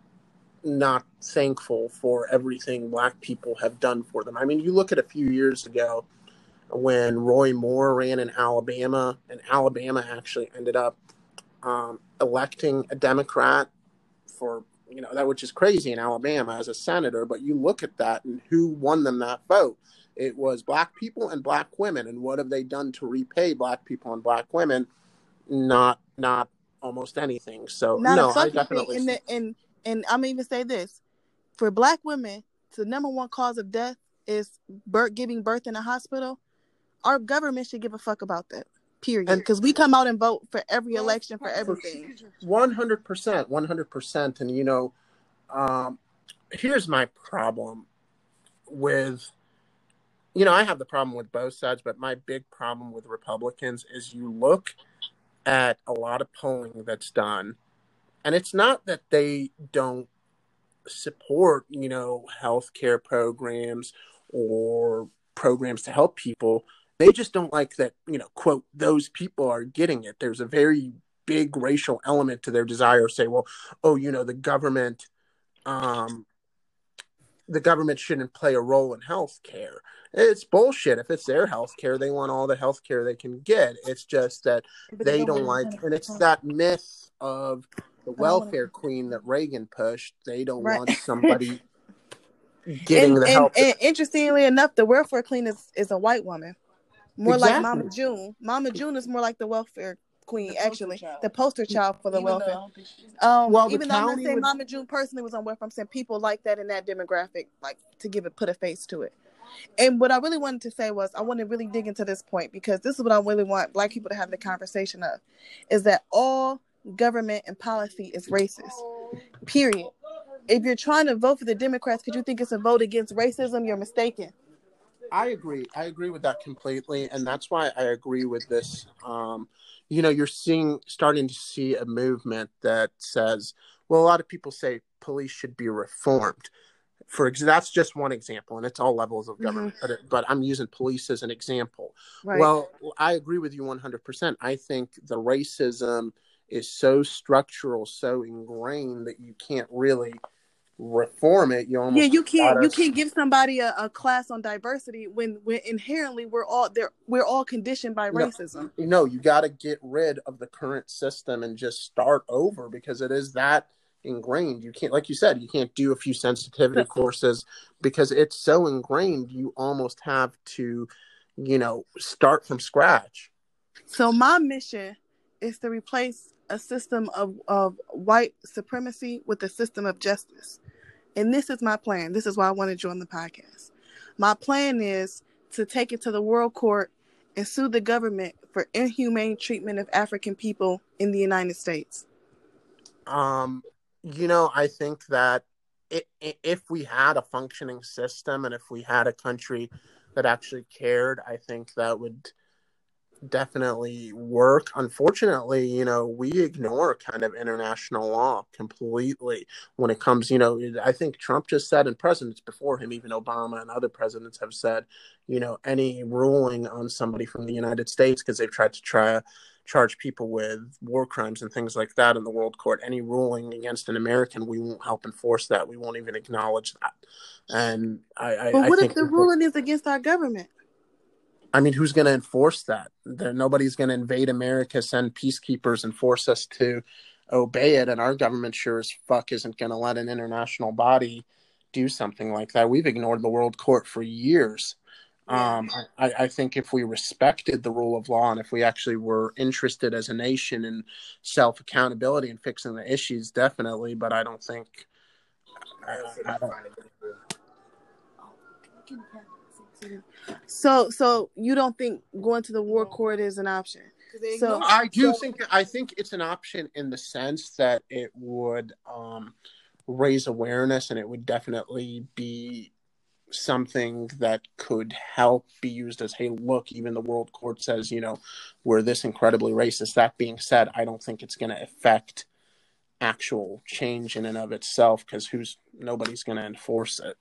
Speaker 2: not thankful for everything black people have done for them i mean you look at a few years ago when roy moore ran in alabama and alabama actually ended up um, electing a democrat for you know that which is crazy in Alabama as a senator, but you look at that and who won them that vote? It was black people and black women, and what have they done to repay black people and black women? Not not almost anything. So
Speaker 1: Not
Speaker 2: no, I definitely
Speaker 1: in the, and and I'm even say this for black women, the number one cause of death is birth, giving birth in a hospital. Our government should give a fuck about that. Period. Because we come out and vote for every election for everything.
Speaker 2: One hundred percent, one hundred percent, and you know, um, here's my problem with, you know, I have the problem with both sides, but my big problem with Republicans is you look at a lot of polling that's done, and it's not that they don't support, you know, healthcare programs or programs to help people. They just don't like that, you know, quote, those people are getting it. There's a very big racial element to their desire to say, well, oh, you know, the government um the government shouldn't play a role in health care. It's bullshit. If it's their health care, they want all the health care they can get. It's just that but they, don't, don't like, and it's that myth of the welfare queen that Reagan pushed. They don't right. want somebody getting
Speaker 1: and,
Speaker 2: the help.
Speaker 1: And, and, interestingly enough, the welfare queen is, is a white woman, more exactly. like Mama June. Mama June is more like the welfare queen, the actually, the poster child for the even welfare. Um, well, even though I'm not saying would... Mama June personally was on welfare, I'm saying people like that in that demographic, like to give it, put a face to it. And what I really wanted to say was, I want to really dig into this point because this is what I really want Black people to have the conversation of, is that all government and policy is racist. Period. If you're trying to vote for the Democrats because you think it's a vote against racism, you're mistaken.
Speaker 2: I agree. I agree with that completely, and that's why I agree with this. Um, you know, you're seeing starting to see a movement that says, well, a lot of people say police should be reformed. For that's just one example, and it's all levels of government. Mm-hmm. But, but, I'm using police as an example. Right. Well, I agree with you 100%. I think the racism is so structural, so ingrained that you can't really reform it. You almost
Speaker 1: yeah, you can't you can't give somebody a, a, class on diversity when when inherently we're all there we're all conditioned by racism.
Speaker 2: No, no you got to get rid of the current system and just start over because it is that ingrained. You can't, like you said, you can't do a few sensitivity courses because it's so ingrained. You almost have to, you know, start from scratch.
Speaker 1: So my mission is to replace a system of, of white supremacy with a system of justice. And this is my plan. This is why I want to join the podcast. My plan is to take it to the world court and sue the government for inhumane treatment of African people in the United States.
Speaker 2: Um, you know, I think that it, if we had a functioning system and if we had a country that actually cared, I think that would definitely work. Unfortunately, you know, we ignore kind of international law completely when it comes, you know, I think Trump just said, and presidents before him, even Obama and other presidents have said, you know, any ruling on somebody from the United States, because they've tried to try charge people with war crimes and things like that in the world court. Any ruling against an American, we won't help enforce that. We won't even acknowledge that. And I, I
Speaker 1: but what
Speaker 2: I
Speaker 1: if the ruling is against our government?
Speaker 2: I mean, who's going to enforce that? There, nobody's going to invade America, send peacekeepers, and force us to obey it. And our government sure as fuck isn't going to let an international body do something like that. We've ignored the World Court for years. Um, I, I, think if we respected the rule of law and if we actually were interested as a nation in self accountability and fixing the issues, definitely. But I don't think. I, I don't,
Speaker 1: so, so you don't think going to the war court is an option?
Speaker 2: So I do so, think I think it's an option in the sense that it would um, raise awareness and it would definitely be something that could help be used as hey look even the world court says you know we're this incredibly racist. That being said i don't think it's going to affect actual change in and of itself because who's nobody's going to enforce it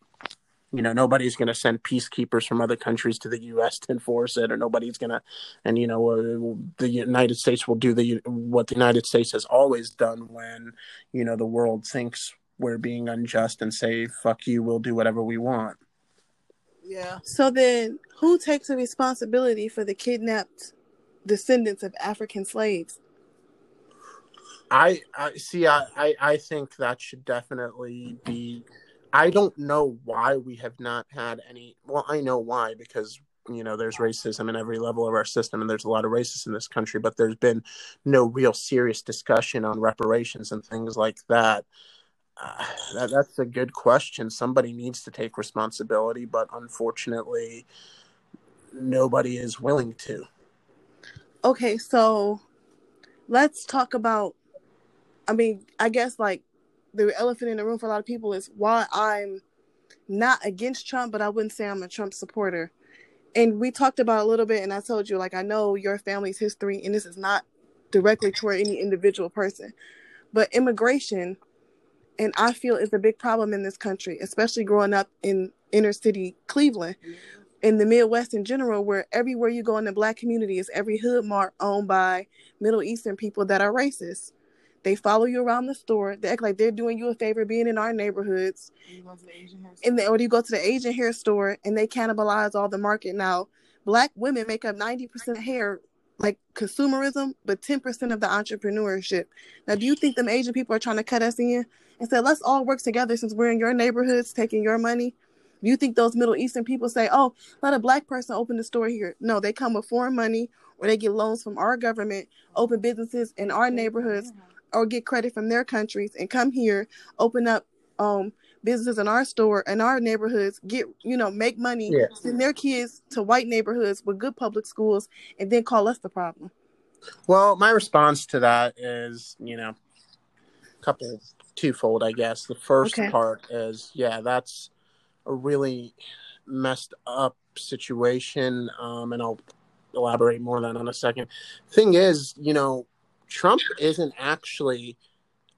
Speaker 2: you know nobody's going to send peacekeepers from other countries to the U.S. to enforce it, or nobody's going to, and you know uh, the United States will do the what the United States has always done when you know the world thinks we're being unjust and say fuck you, we'll do whatever we want.
Speaker 1: Yeah. So then, who takes the responsibility for the kidnapped descendants of African slaves?
Speaker 2: I, I see. I, I I think that should definitely be I don't know why we have not had any. Well, I know why because you know there's racism in every level of our system, and there's a lot of racists in this country. But there's been no real serious discussion on reparations and things like that. Uh, that that's a good question. Somebody needs to take responsibility, but unfortunately, nobody is willing to.
Speaker 1: Okay, so let's talk about. I mean, I guess like the elephant in the room for a lot of people is why I'm not against Trump, but I wouldn't say I'm a Trump supporter. And we talked about a little bit, and I told you, like, I know your family's history, and this is not directly toward any individual person, but immigration, and I feel is a big problem in this country, especially growing up in inner city Cleveland. in the Midwest in general, where everywhere you go in the black community is every hood mart owned by Middle Eastern people that are racist. They follow you around the store. They act like they're doing you a favor being in our neighborhoods. And then, or you go to the Asian hair store and they cannibalize all the market. Now, black women make up 90% of hair like consumerism, but 10% of the entrepreneurship. Now, do you think them Asian people are trying to cut us in and say, let's all work together since we're in your neighborhoods taking your money? Do you think those Middle Eastern people say, oh, let a black person open the store here? No, they come with foreign money or they get loans from our government, open businesses in our neighborhoods, or get credit from their countries and come here, open up um, businesses in our store in our neighborhoods, get you know, make money,
Speaker 2: Yeah.
Speaker 1: send their kids to white neighborhoods with good public schools, and then call us the problem.
Speaker 2: Well, my response to that is, you know, a couple twofold, I guess. The first
Speaker 1: Okay.
Speaker 2: part is, yeah, that's a really messed up situation, um, and I'll elaborate more on that in a second. Thing is, you know, Trump isn't actually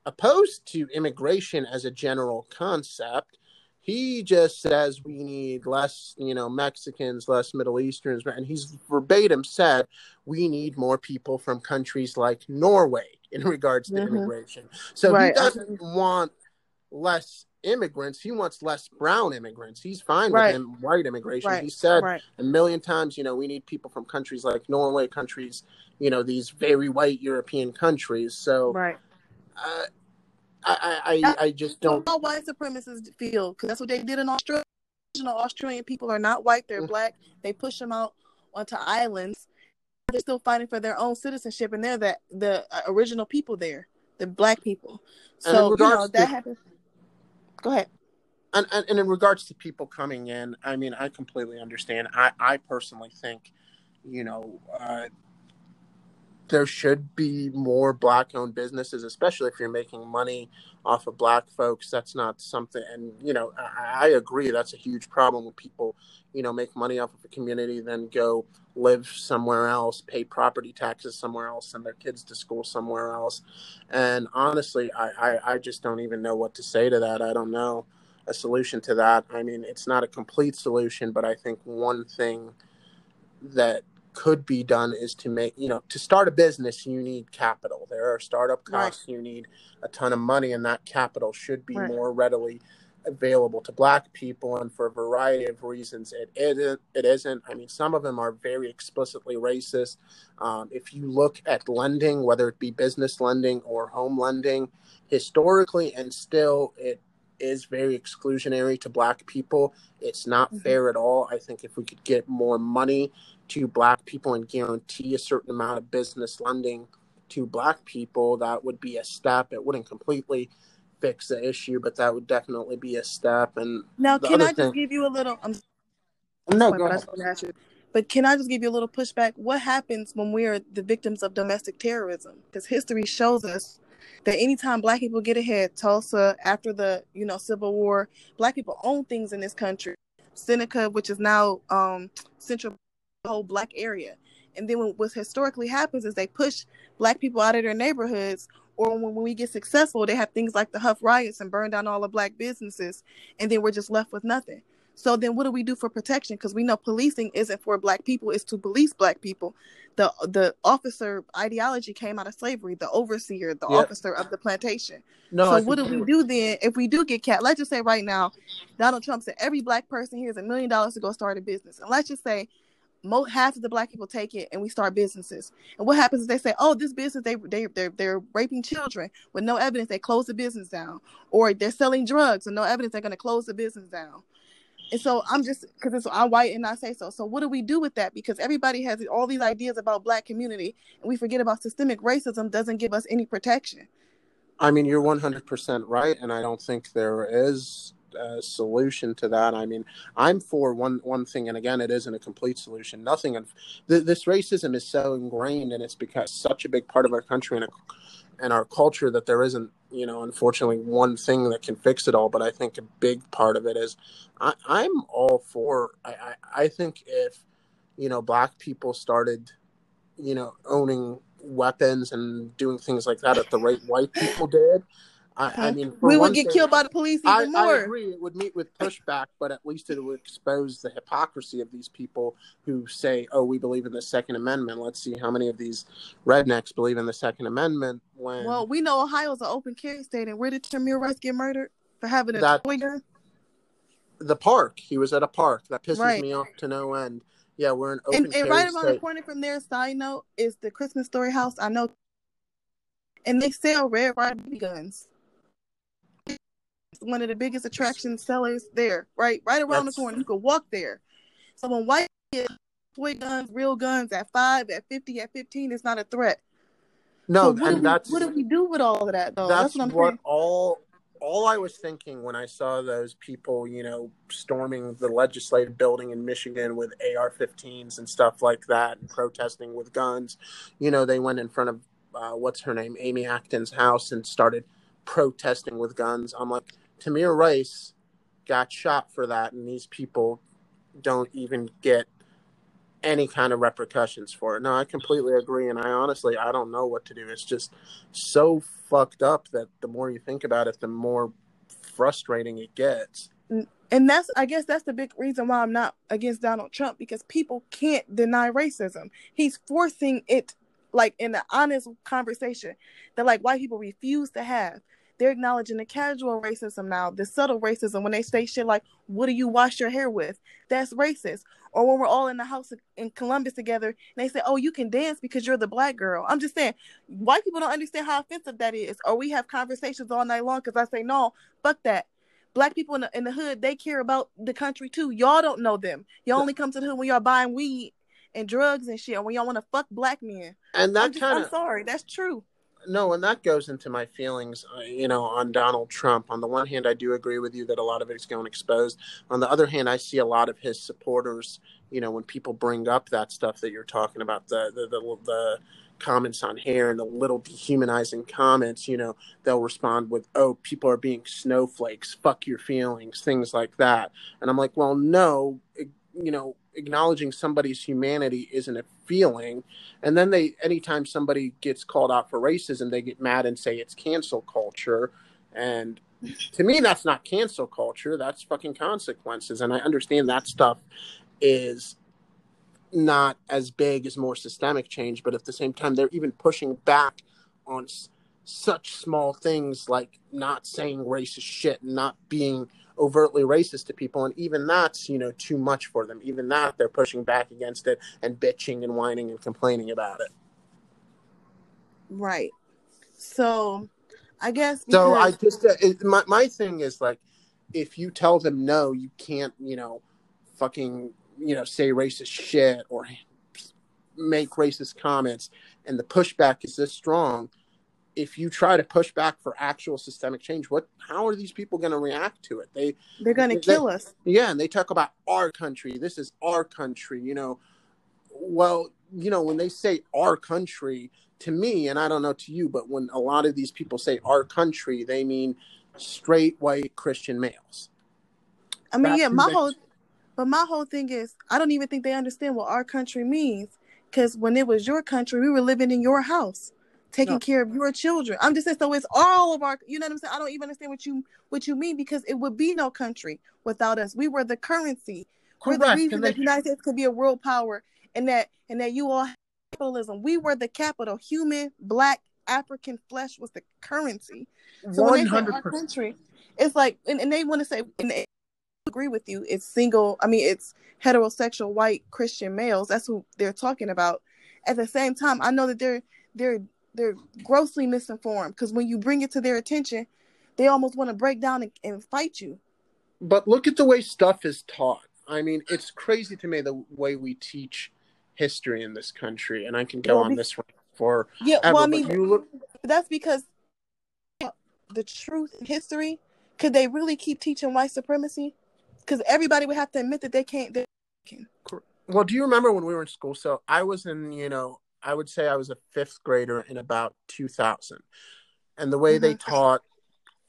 Speaker 2: opposed to immigration as a general concept. He just says we need less, you know, Mexicans, less Middle Easterns, and he's verbatim said we need more people from countries like Norway in regards to
Speaker 1: Mhm.
Speaker 2: immigration. So
Speaker 1: Right.
Speaker 2: he doesn't want less immigrants. He wants less brown immigrants. He's fine
Speaker 1: Right.
Speaker 2: with him white immigration.
Speaker 1: Right.
Speaker 2: He said
Speaker 1: Right.
Speaker 2: a million times, you know, we need people from countries like Norway, countries, you know, these very white European countries. So
Speaker 1: Right.
Speaker 2: uh, I, I, I, I just don't.
Speaker 1: all white supremacists feel because that's what they did in Australia. Australian people are not white; they're
Speaker 2: Mm.
Speaker 1: black. They push them out onto islands. They're still fighting for their own citizenship, and they're the the uh, original people there, the black people. So you know that happens. Go ahead.
Speaker 2: And, and, and in regards to people coming in, I mean, I completely understand. I, I personally think, you know, uh, there should be more black owned businesses, especially if you're making money off of black folks. That's not something, and, you know, I, I agree that's a huge problem when people, you know, make money off of a community, then go live somewhere else, pay property taxes somewhere else, send their kids to school somewhere else. And honestly, I, I, I just don't even know what to say to that. I don't know a solution to that. I mean, it's not a complete solution, but I think one thing that could be done is to make, you know, to start a business, you need capital. There are startup
Speaker 1: Right.
Speaker 2: costs, you need a ton of money, and that capital should be
Speaker 1: Right.
Speaker 2: more readily available to black people and for a variety of reasons it isn't it isn't i mean some of them are very explicitly racist um, if you look at lending whether it be business lending or home lending historically and still it is very exclusionary to black people it's not
Speaker 1: Mhm.
Speaker 2: fair at all i think if we could get more money to black people and guarantee a certain amount of business lending to black people that would be a step it wouldn't completely fix the issue but that would definitely be a step and
Speaker 1: Now, can I just
Speaker 2: thing-
Speaker 1: give you a little? I'm
Speaker 2: no go ahead
Speaker 1: just wanna ask you. But can I just give you a little pushback? What happens when we are the victims of domestic terrorism? Because history shows us that anytime black people get ahead, Tulsa, after the you know Civil War, black people own things in this country. Seneca, which is now um, central, whole black area. And then what historically happens is they push black people out of their neighborhoods, or when, when we get successful, they have things like the Hough riots and burn down all the black businesses, and then we're just left with nothing. So then, what do we do for protection? Because we know policing isn't for black people; it's to police black people. The the officer ideology came out of slavery. The overseer, the
Speaker 2: Yeah.
Speaker 1: officer of the plantation.
Speaker 2: no
Speaker 1: so what do we do then if we do get cat? Let's just say right now, Donald Trump said every black person here is a million dollars to go start a business, and let's just say. Most, half of the black people take it and we start businesses. And what happens is they say, "Oh, this business they they they're, they're raping children with no evidence. They close the business down, or they're selling drugs with no evidence. They're going to close the business down." And so I'm just because it's I'm white and I say so. So what do we do with that? Because everybody has all these ideas about black community, and we forget about systemic racism doesn't give us any protection.
Speaker 2: I mean, you're 100% right, and I don't think there is a solution to that. I mean, I'm for one one thing, and again, it isn't a complete solution. Nothing of th- this racism is so ingrained, and it's because such a big part of our country and and our culture that there isn't, you know, unfortunately, one thing that can fix it all. But I think a big part of it is, I, I'm all for. I, I I think if you know black people started, you know, owning weapons and doing things like that at the rate white people did, I, I mean,
Speaker 1: we would get
Speaker 2: thing-
Speaker 1: killed by the police
Speaker 2: I,
Speaker 1: even
Speaker 2: I
Speaker 1: more.
Speaker 2: agree. It would meet with pushback, but at least it would expose the hypocrisy of these people who say, "Oh, we believe in the Second Amendment." Let's see how many of these rednecks believe in the Second Amendment. When
Speaker 1: Well, we know Ohio's an open carry state, and where did Tamir Rice get murdered for having a
Speaker 2: That-
Speaker 1: toy gun?
Speaker 2: the park, he was at a park. That pisses
Speaker 1: Right.
Speaker 2: me off to no end. Yeah, we're an open
Speaker 1: And,
Speaker 2: carry
Speaker 1: and right around the corner from there, side note, is the Christmas Story House. I know, and they sell Red BB guns. One of the biggest attraction sellers there, right, right around
Speaker 2: That's-
Speaker 1: the corner. You could walk there. So when white kids toy guns, real guns at five, at fifty, at fifteen, it's not a threat.
Speaker 2: No,
Speaker 1: so what do
Speaker 2: and
Speaker 1: we,
Speaker 2: that's
Speaker 1: what do we do with all of that though?
Speaker 2: that's,
Speaker 1: That's, what I'm
Speaker 2: what all all I was thinking when I saw those people, you know, storming the legislative building in Michigan with AR-15s and stuff like that, and protesting with guns. You know, they went in front of uh, what's her name, Amy Acton's house, and started protesting with guns. I'm like, Tamir Rice got shot for that, and these people don't even get any kind of repercussions for it. No, I completely agree, and I honestly I don't know what to do. It's just so fucked up that the more you think about it, the more frustrating it gets.
Speaker 1: And that's I guess that's the big reason why I'm not against Donald Trump because people can't deny racism. He's forcing it like in an honest conversation that like white people refuse to have. They're acknowledging the casual racism now, the subtle racism when they say shit like, What do you wash your hair with? That's racist. Or when we're all in the house in Columbus together and they say, Oh, you can dance because you're the black girl. I'm just saying, white people don't understand how offensive that is. Or we have conversations all night long because I say, No, fuck that black people in the, in the hood they care about the country too y'all don't know them y'all only come to the hood when y'all buying weed and drugs and shit and when y'all want to fuck black men
Speaker 2: And
Speaker 1: I'm,
Speaker 2: that kind
Speaker 1: I'm
Speaker 2: of
Speaker 1: sorry that's true
Speaker 2: no, and that goes into my feelings, uh, you know, on Donald Trump. On the one hand, I do agree with you that a lot of it is going exposed. On the other hand, I see a lot of his supporters, you know, when people bring up that stuff that you're talking about, the the the, the comments on hair and the little dehumanizing comments, you know, they'll respond with, "Oh, people are being snowflakes. Fuck your feelings," things like that. And I'm like, well, no, it, you know, acknowledging somebody's humanity isn't a feeling. And then they, anytime somebody gets called out for racism, they get mad and say it's cancel culture. And to me, that's not cancel culture. That's fucking consequences. And I understand that stuff is not as big as more systemic change, but at the same time, they're even pushing back on s- such small things like not saying racist shit, not being overtly racist to people, and even that's you know too much for them. Even that they're pushing back against it and bitching and whining and complaining about it.
Speaker 1: right so i guess
Speaker 2: So I just uh, it, my my thing is like, if you tell them no, you can't you know, fucking you know say racist shit or make racist comments, and the pushback is this strong. If you try to push back for actual systemic change, what? How are these people going to react to it? They
Speaker 1: they're gonna
Speaker 2: they-
Speaker 1: kill us
Speaker 2: Yeah, and they talk about our country. This is our country, you know. Well, you know, when they say our country, to me, and I don't know to you, but when a lot of these people say our country, they mean straight white Christian males.
Speaker 1: i mean
Speaker 2: That's
Speaker 1: yeah my
Speaker 2: they-
Speaker 1: whole but my whole thing is i don't even think they understand what our country means because when it was your country we were living in your house taking
Speaker 2: No.
Speaker 1: care of your children. I'm just saying so it's all of our you know what i'm saying? I don't even understand what you what you mean because it would be no country without us. We were the currency. Correct. we're the reason that the united states could be a world power and that and that you all have capitalism. We were the capital. Human black african flesh was the currency. So when they say our country it's like and, and they want to say and they agree with you it's single i mean it's heterosexual white christian males. That's who they're talking about. At the same time i know that they're they're they're grossly misinformed because when you bring it to their attention they almost want to break down and, and fight you
Speaker 2: But look at the way stuff is taught. I mean, it's crazy to me the way we teach history in this country, and I can go
Speaker 1: Well,
Speaker 2: on this for
Speaker 1: yeah well i mean
Speaker 2: you look,
Speaker 1: that's because the truth in history could they really keep teaching white supremacy because everybody would have to admit that they can't they can
Speaker 2: Well, do you remember when we were in school? So I was in, you know, I would say I was a fifth grader in about 2000. And the way they
Speaker 1: Mhm.
Speaker 2: taught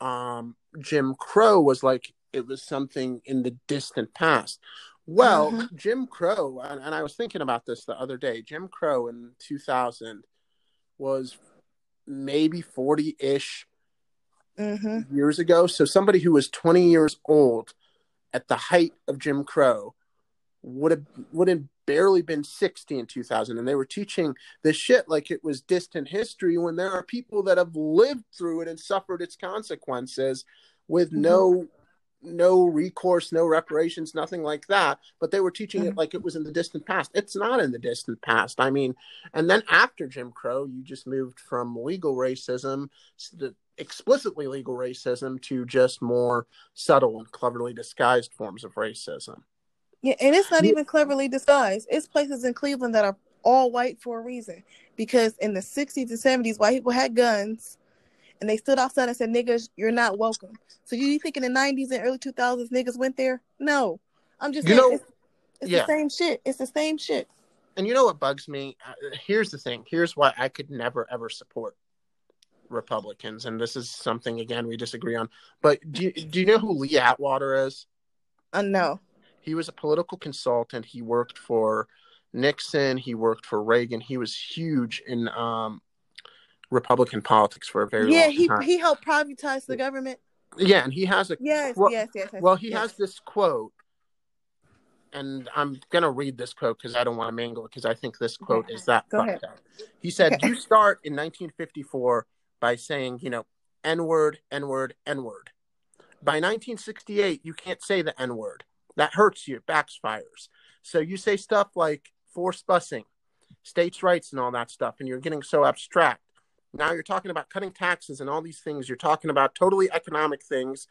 Speaker 2: um, Jim Crow was like it was something in the distant past. Well,
Speaker 1: Mhm.
Speaker 2: Jim Crow, and, and I was thinking about this the other day, Jim Crow in 2000 was maybe 40 ish
Speaker 1: Mm-hmm.
Speaker 2: years ago. So somebody who was 20 years old at the height of Jim Crow would have would have barely been 60 in 2000 and they were teaching this shit like it was distant history when there are people that have lived through it and suffered its consequences with
Speaker 1: Mhm.
Speaker 2: no no recourse no reparations nothing like that but they were teaching it
Speaker 1: Mhm.
Speaker 2: like it was in the distant past it's not in the distant past i mean and then after jim crow you just moved from legal racism the explicitly legal racism to just more subtle and cleverly disguised forms of racism
Speaker 1: Yeah, and it's not even cleverly disguised. It's places in Cleveland that are all white for a reason. Because in the 60s and 70s, white people had guns and they stood outside and said, niggas, you're not welcome. So you think in the 90s and early 2000s, niggas went there? No. I'm just
Speaker 2: You
Speaker 1: saying,
Speaker 2: know-
Speaker 1: it's, it's
Speaker 2: yeah.
Speaker 1: the same shit. It's the same shit.
Speaker 2: and you know what bugs me Uh, here's the thing here's why i could never ever support republicans and this is something again we disagree on but do you, do you know who lee atwater is
Speaker 1: I know.
Speaker 2: He was a political consultant. He worked for nixon. He worked for reagan. He was huge in um republican politics for a very
Speaker 1: Yeah,
Speaker 2: long
Speaker 1: he
Speaker 2: time.
Speaker 1: he helped privatize the government.
Speaker 2: yeah and he has a
Speaker 1: Yes,
Speaker 2: Well-
Speaker 1: yes, yes, yes.
Speaker 2: well he
Speaker 1: yes.
Speaker 2: has this quote and i'm gonna read this quote because i don't want to mangle it because i think this quote is that
Speaker 1: Go
Speaker 2: fucked up. He said
Speaker 1: Okay.
Speaker 2: you start in 1954 by saying you know n-word n-word n-word by 1968 you can't say the n-word that hurts you backfires so you say stuff like forced busing states rights and all that stuff and you're getting so abstract now you're talking about cutting taxes and all these things you're talking about totally economic things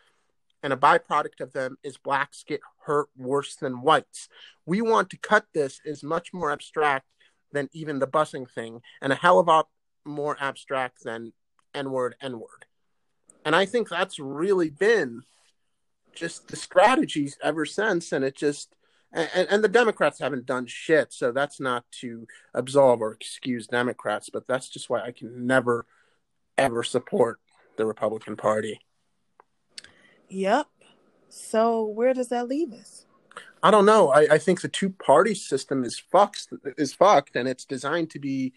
Speaker 2: and a byproduct of them is blacks get hurt worse than whites. We want to cut this is much more abstract than even the busing thing, and a hell of a more abstract than N word, N word. And I think that's really been just the strategies ever since, and it just and, and the Democrats haven't done shit, so that's not to absolve or excuse Democrats, but that's just why I can never ever support the Republican Party.
Speaker 1: Yep. So where does that leave us?
Speaker 2: I don't know. I, I think the two party system is fucked is fucked and it's designed to be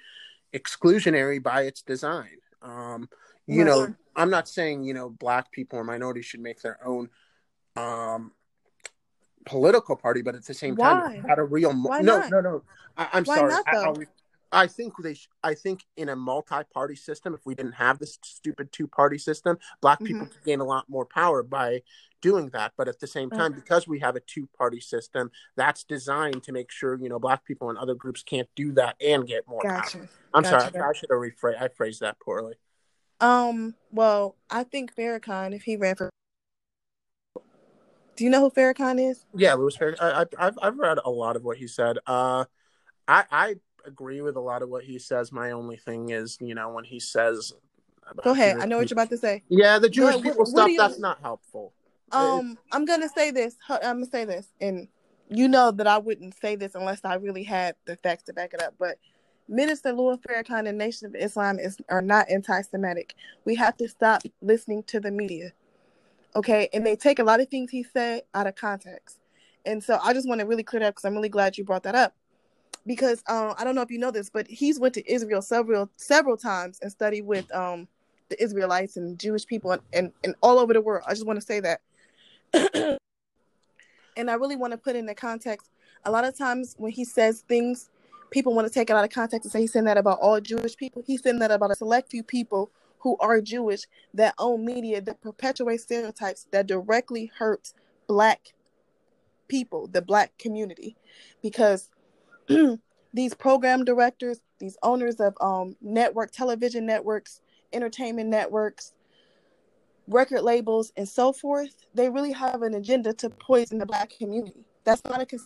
Speaker 2: exclusionary by its design. Um, you know, I'm not saying, you know, black people or minorities should make their own um political party, but at the same time, at a real mo-
Speaker 1: Why
Speaker 2: no,
Speaker 1: not?
Speaker 2: no, no. I, I'm
Speaker 1: Why
Speaker 2: sorry.
Speaker 1: not,
Speaker 2: I. I'll- I think they. Sh- I think in a multi-party system, if we didn't have this stupid two-party system, black people
Speaker 1: Mhm.
Speaker 2: could gain a lot more power by doing that. But at the same time, because we have a two-party system, that's designed to make sure you know black people and other groups can't do that and get more power. I'm
Speaker 1: Gotcha.
Speaker 2: sorry. I should have rephrased. I phrased that poorly.
Speaker 1: Um, well, I think Farrakhan, if he ran for Do you know who Farrakhan is?
Speaker 2: Yeah, Louis Farrakhan. I, I, I've I've read a lot of what he said. Uh, I I agree with a lot of what he says. My only thing is, you know, when he says,
Speaker 1: Go ahead.
Speaker 2: Jewish
Speaker 1: I know what you're about to say.
Speaker 2: Yeah, the Jewish people
Speaker 1: what
Speaker 2: stuff.
Speaker 1: you-
Speaker 2: That's not helpful.
Speaker 1: Um, I'm gonna say this. I'm gonna say this, and you know that I wouldn't say this unless I really had the facts to back it up. But Minister Louis Farrakhan and Nation of Islam is are not anti-Semitic. We have to stop listening to the media, okay? And they take a lot of things he said out of context. And so I just want to really clear that because I'm really glad you brought that up. Because um, I don't know if you know this, but he's went to Israel several several times and studied with um the Israelites and Jewish people and, and, and all over the world. I just want to say that. and I really want to put in the context. A lot of times when he says things, people want to take it out of context and say he's saying that about all Jewish people. He's saying that about a select few people who are Jewish that own media that perpetuate stereotypes that directly hurts black people, the black community. Because these program directors, these owners of um, network television networks, entertainment networks, record labels, and so forth, they really have an agenda to poison the black community. That's not a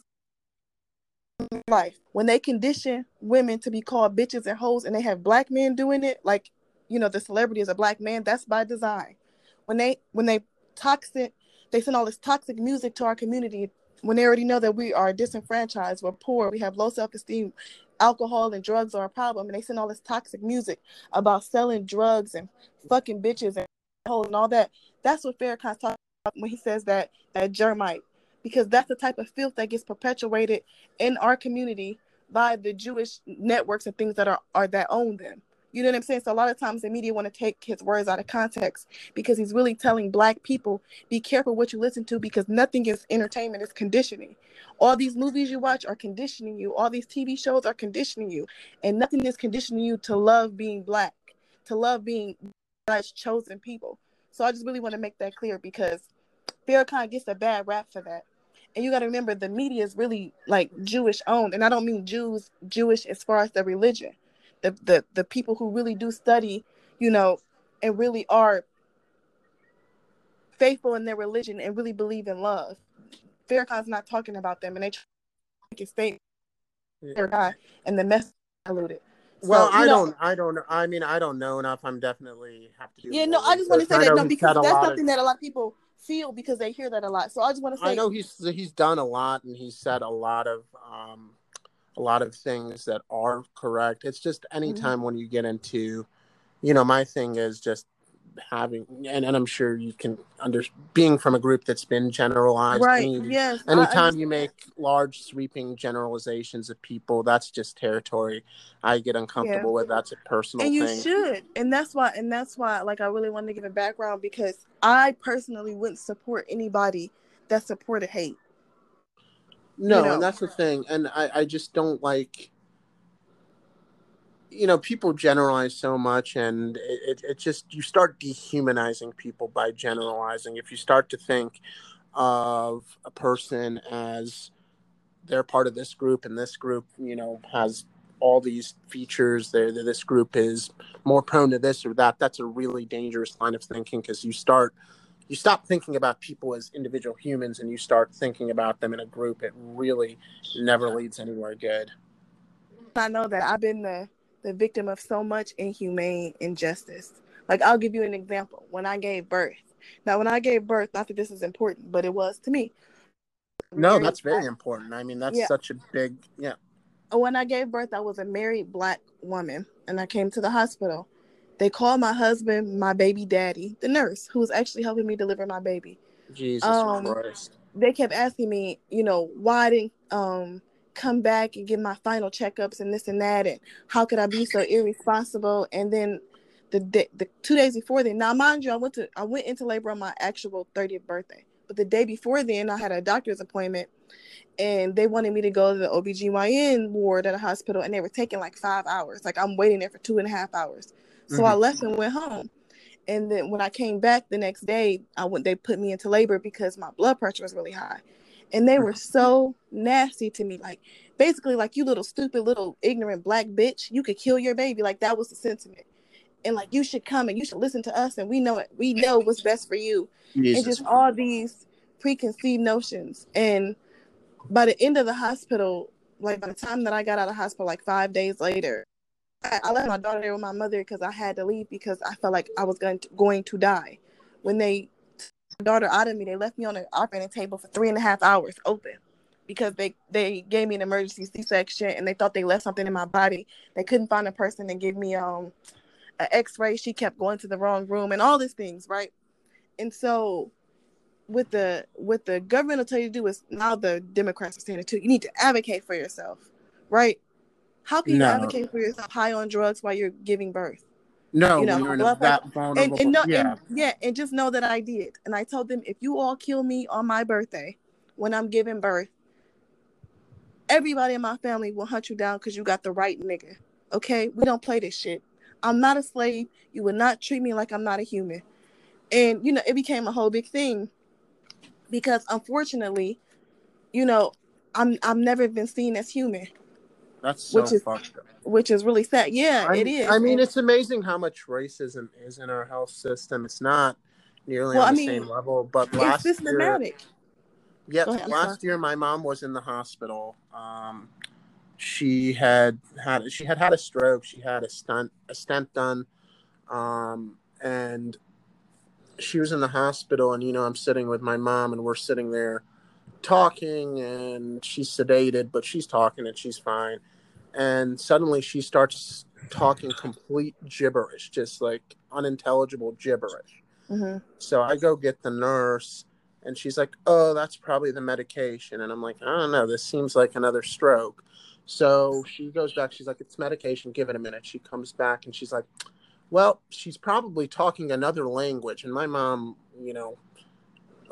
Speaker 1: life. When they condition women to be called bitches and hoes, and they have black men doing it, like you know, the celebrity is a black man. That's by design. When they when they toxic, they send all this toxic music to our community. When they already know that we are disenfranchised, we're poor, we have low self esteem, alcohol and drugs are a problem, and they send all this toxic music about selling drugs and fucking bitches and all that. That's what Farrakhan's talking about when he says that that germite, because that's the type of filth that gets perpetuated in our community by the Jewish networks and things that are, are that own them. You know what I'm saying? So a lot of times the media want to take his words out of context because he's really telling black people, be careful what you listen to because nothing is entertainment, it's conditioning. All these movies you watch are conditioning you. All these TV shows are conditioning you. And nothing is conditioning you to love being black, to love being God's chosen people. So I just really want to make that clear because Farrakhan gets a bad rap for that. And you got to remember the media is really like Jewish owned. And I don't mean Jews, Jewish as far as the religion the the the people who really do study, you know, and really are faithful in their religion and really believe in love. Farrakhan's not talking about them, and they try to make a statement. Yeah. and the message diluted.
Speaker 2: So, well, I know, don't, I don't, I mean, I don't know enough. I'm definitely have to do.
Speaker 1: Yeah, no, I just want to say that no, because that's something of, that a lot of people feel because they hear that a lot. So I just want to say,
Speaker 2: I know he's he's done a lot and he's said a lot of um, a lot of things that are correct. It's just mm-hmm. anytime mm-hmm. when you get into, you know, my thing is just having and, and I'm sure you can under being from a group that's been generalized.
Speaker 1: Right. Any, yes.
Speaker 2: Anytime you make large sweeping generalizations of people, that's just territory I get uncomfortable yeah. with. That's a personal
Speaker 1: and you
Speaker 2: thing.
Speaker 1: should. And that's why and that's why like I really wanted to give a background because I personally wouldn't support anybody that supported hate.
Speaker 2: No, you know? and that's the thing. And I, I just don't like you know, people generalize so much and it, it, it just you start dehumanizing people by generalizing. If you start to think of a person as they're part of this group and this group, you know, has all these features there this group is more prone to this or that that's a really dangerous line of thinking because you start you stop thinking about people as individual humans and you start thinking about them in a group, it really never leads anywhere good.
Speaker 1: I know that I've been the, the victim of so much inhumane injustice. Like, I'll give you an example. When I gave birth, now, when I gave birth, not that this is important, but it was to me.
Speaker 2: No, that's very important. I mean, that's yeah. such a big, yeah.
Speaker 1: When I gave birth, I was a married black woman and I came to the hospital they called my husband my baby daddy, the nurse who was actually helping me deliver my baby.
Speaker 2: Jesus um, Christ.
Speaker 1: They kept asking me, you know, why I didn't um come back and get my final checkups and this and that, and how could I be so irresponsible? And then the day, the two days before then, now mind you, I went to I went into labor on my actual 30th birthday, but the day before then, I had a doctor's appointment, and they wanted me to go to the OBGYN ward at a hospital, and they were taking like five hours. Like I'm waiting there for two and a half hours. So mm-hmm. I left and went home. And then when I came back the next day, I went they put me into labor because my blood pressure was really high. And they were so nasty to me. Like basically like you little stupid little ignorant black bitch, you could kill your baby. Like that was the sentiment. And like you should come and you should listen to us and we know it. We know what's best for you. Jesus. And just all these preconceived notions. And by the end of the hospital, like by the time that I got out of hospital, like five days later, I, I left my daughter there with my mother because I had to leave because I felt like I was going to, going to die. When they my daughter out of me, they left me on the operating table for three and a half hours open because they they gave me an emergency C-section and they thought they left something in my body. They couldn't find a person and give me um an X-ray. She kept going to the wrong room and all these things, right? And so with the with the government will tell you to do is now the Democrats are saying it too. You need to advocate for yourself, right? How can you no. advocate for yourself high on drugs while you're giving birth?
Speaker 2: No, you know, you're that vulnerable.
Speaker 1: And, and no, yeah. And, yeah, and just know that I did. And I told them, if you all kill me on my birthday, when I'm giving birth, everybody in my family will hunt you down because you got the right nigga. Okay, we don't play this shit. I'm not a slave. You would not treat me like I'm not a human. And you know, it became a whole big thing because unfortunately, you know, I'm I've never been seen as human.
Speaker 2: That's so which
Speaker 1: is,
Speaker 2: fucked up.
Speaker 1: Which is really sad. Yeah,
Speaker 2: I,
Speaker 1: it is.
Speaker 2: I mean, it's amazing how much racism is in our health system. It's not nearly well, on I the mean, same level, but last systematic. Year, yeah, last year my mom was in the hospital. Um, she had had she had had a stroke. She had a stunt a stent done, um, and she was in the hospital. And you know, I'm sitting with my mom, and we're sitting there talking, and she's sedated, but she's talking and she's fine and suddenly she starts talking complete gibberish, just like unintelligible gibberish. Mm-hmm. So I go get the nurse, And she's like, "Oh, that's probably the medication." And I'm like, "I don't know. This seems like another stroke." So she goes back. She's like, "It's medication. Give it a minute." She comes back and she's like, "Well, she's probably talking another language." And my mom, you know,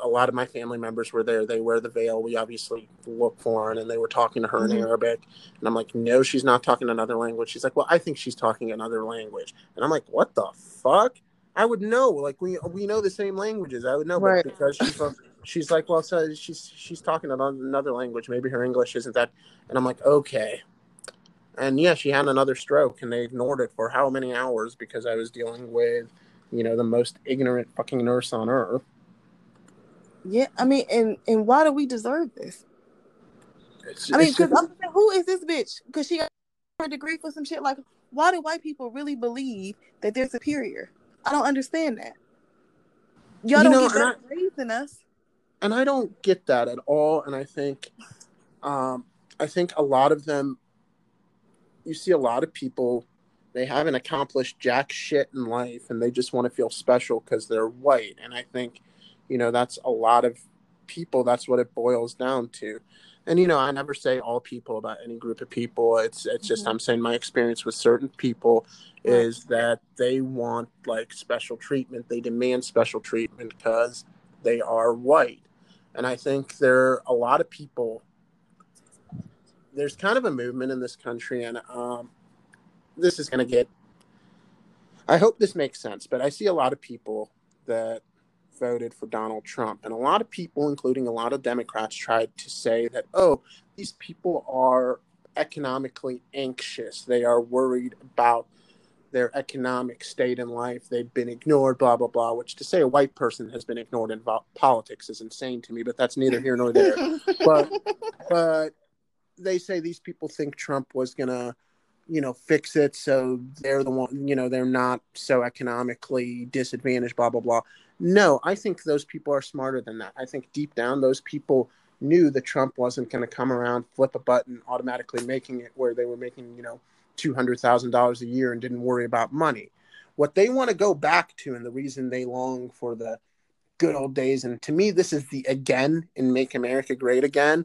Speaker 2: a lot of my family members were there. They wear the veil. We obviously look foreign, and they were talking to her mm-hmm. in Arabic. And I'm like, "No, she's not talking another language." She's like, "Well, I think she's talking another language." And I'm like, "What the fuck?" I would know. Like we we know the same languages. I would know, right. but because she's she's like, well, so she's she's talking another language. Maybe her English isn't that. And I'm like, okay. And yeah, she had another stroke, and they ignored it for how many hours because I was dealing with, you know, the most ignorant fucking nurse on earth.
Speaker 1: Yeah, I mean, and and why do we deserve this? It's, I mean, because who is this bitch? Because she got her degree for some shit. Like, why do white people really believe that they're superior? I don't understand that. Y'all you don't know, get grades than us.
Speaker 2: And I don't get that at all. And I think, um, I think a lot of them, you see a lot of people, they haven't accomplished jack shit in life, and they just want to feel special because they're white. And I think, you know, that's a lot of people. That's what it boils down to and you know i never say all people about any group of people it's it's just mm-hmm. i'm saying my experience with certain people is that they want like special treatment they demand special treatment because they are white and i think there are a lot of people there's kind of a movement in this country and um, this is going to get i hope this makes sense but i see a lot of people that voted for Donald Trump. And a lot of people, including a lot of Democrats, tried to say that, oh, these people are economically anxious. They are worried about their economic state in life. They've been ignored, blah, blah, blah, which to say a white person has been ignored in vo- politics is insane to me, but that's neither here nor there. but, but they say these people think Trump was going to you know fix it so they're the one you know they're not so economically disadvantaged blah blah blah no, I think those people are smarter than that. I think deep down, those people knew that Trump wasn't going to come around, flip a button, automatically making it where they were making, you know, $200,000 a year and didn't worry about money. What they want to go back to, and the reason they long for the good old days, and to me, this is the again in Make America Great Again,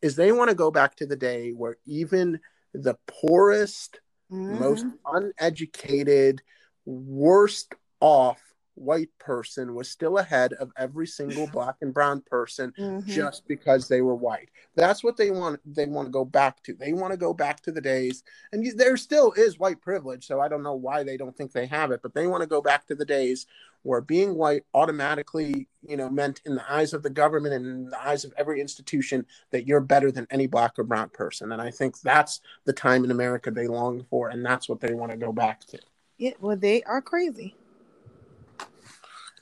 Speaker 2: is they want to go back to the day where even the poorest, mm-hmm. most uneducated, worst off white person was still ahead of every single black and brown person mm-hmm. just because they were white. That's what they want. They want to go back to. They want to go back to the days, and you, there still is white privilege. So I don't know why they don't think they have it, but they want to go back to the days where being white automatically, you know, meant in the eyes of the government and in the eyes of every institution that you're better than any black or brown person. And I think that's the time in America they long for, and that's what they want to go back to.
Speaker 1: Yeah, well, they are crazy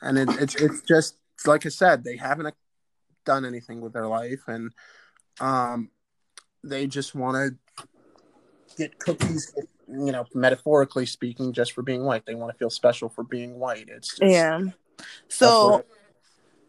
Speaker 2: and it, it's it's just like I said, they haven't done anything with their life, and um, they just want to get cookies. You know, metaphorically speaking, just for being white, they want to feel special for being white. It's just,
Speaker 1: yeah. So,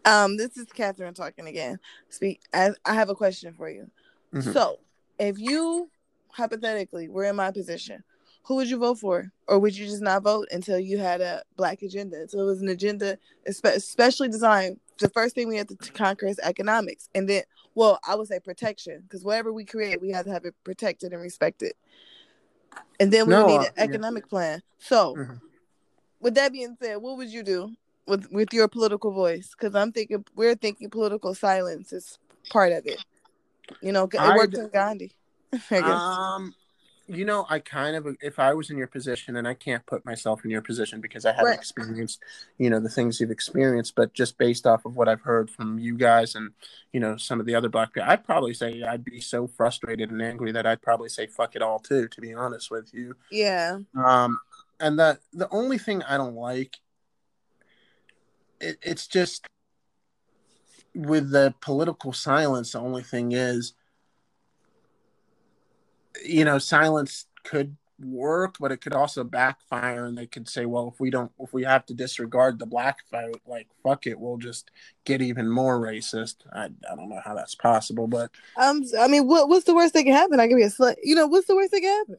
Speaker 1: um, this is Katherine talking again. Speak. I, I have a question for you. Mm-hmm. So, if you hypothetically were in my position, who would you vote for? Or would you just not vote until you had a black agenda? So it was an agenda especially designed. The first thing we had to conquer is economics. And then, well, I would say protection, because whatever we create, we have to have it protected and respected. And then we no, need an economic yeah. plan. So, mm-hmm. with that being said, what would you do with with your political voice? Because I'm thinking we're thinking political silence is part of it. You know, it worked in Gandhi.
Speaker 2: Um, you know, I kind of, if I was in your position, and I can't put myself in your position because I haven't right. experienced, you know, the things you've experienced, but just based off of what I've heard from you guys and, you know, some of the other black people, I'd probably say I'd be so frustrated and angry that I'd probably say fuck it all too, to be honest with you.
Speaker 1: Yeah.
Speaker 2: Um, and that the only thing I don't like, it, it's just with the political silence, the only thing is, you know, silence could work, but it could also backfire. And they could say, well, if we don't, if we have to disregard the black vote, like fuck it, we'll just get even more racist. I, I don't know how that's possible, but
Speaker 1: um, I mean, what what's the worst that can happen? I can be a slut. You know, what's the worst that can happen?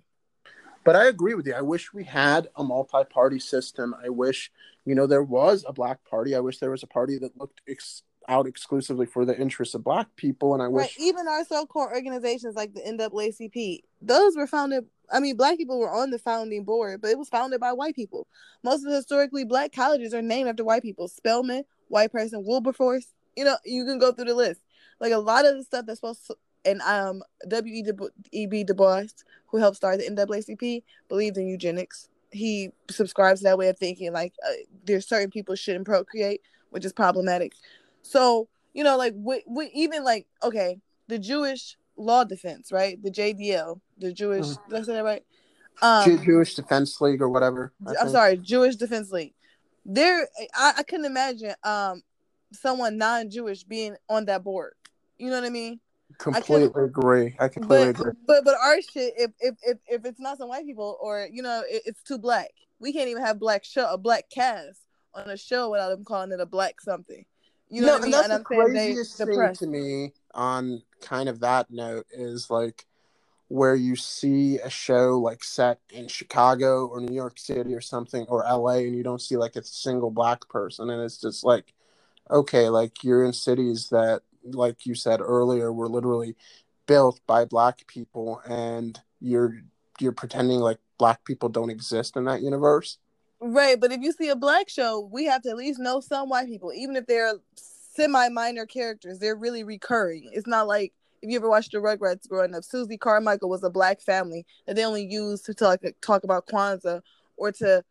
Speaker 2: But I agree with you. I wish we had a multi-party system. I wish, you know, there was a black party. I wish there was a party that looked ex- out exclusively for the interests of black people and i wish
Speaker 1: right. even our so-called organizations like the NAACP, those were founded I mean, black people were on the founding board, but it was founded by white people. Most of the historically black colleges are named after white people. Spelman, white person, Wilberforce. You know, you can go through the list. Like a lot of the stuff that's supposed to, and um, W. E. Du, e. B. Du Bois, who helped start the NAACP, believed in eugenics. He subscribes to that way of thinking. Like, uh, there's certain people shouldn't procreate, which is problematic. So, you know, like, we, we even like, okay, the Jewish law defense, right? The JDL, the Jewish. Mm-hmm. Did I say that right?
Speaker 2: Um, Jewish Defense League or whatever.
Speaker 1: I am sorry, Jewish Defense League. There, I, I couldn't imagine um someone non-Jewish being on that board. You know what I mean?
Speaker 2: Completely I agree. I completely
Speaker 1: but,
Speaker 2: agree.
Speaker 1: But but our shit, if if if, if it's not some white people or you know it, it's too black, we can't even have black show a black cast on a show without them calling it a black something. You know
Speaker 2: no,
Speaker 1: I mean?
Speaker 2: And that's and the craziest thing to me on kind of that note is like where you see a show like set in Chicago or New York City or something or LA and you don't see like a single black person and it's just like okay like you're in cities that like you said earlier were literally built by black people and you're you're pretending like black people don't exist in that universe
Speaker 1: right but if you see a black show we have to at least know some white people even if they're semi minor characters. They're really recurring. It's not like if you ever watched the Rugrats growing up, Susie Carmichael was a black family that they only used to talk talk about Kwanzaa or to.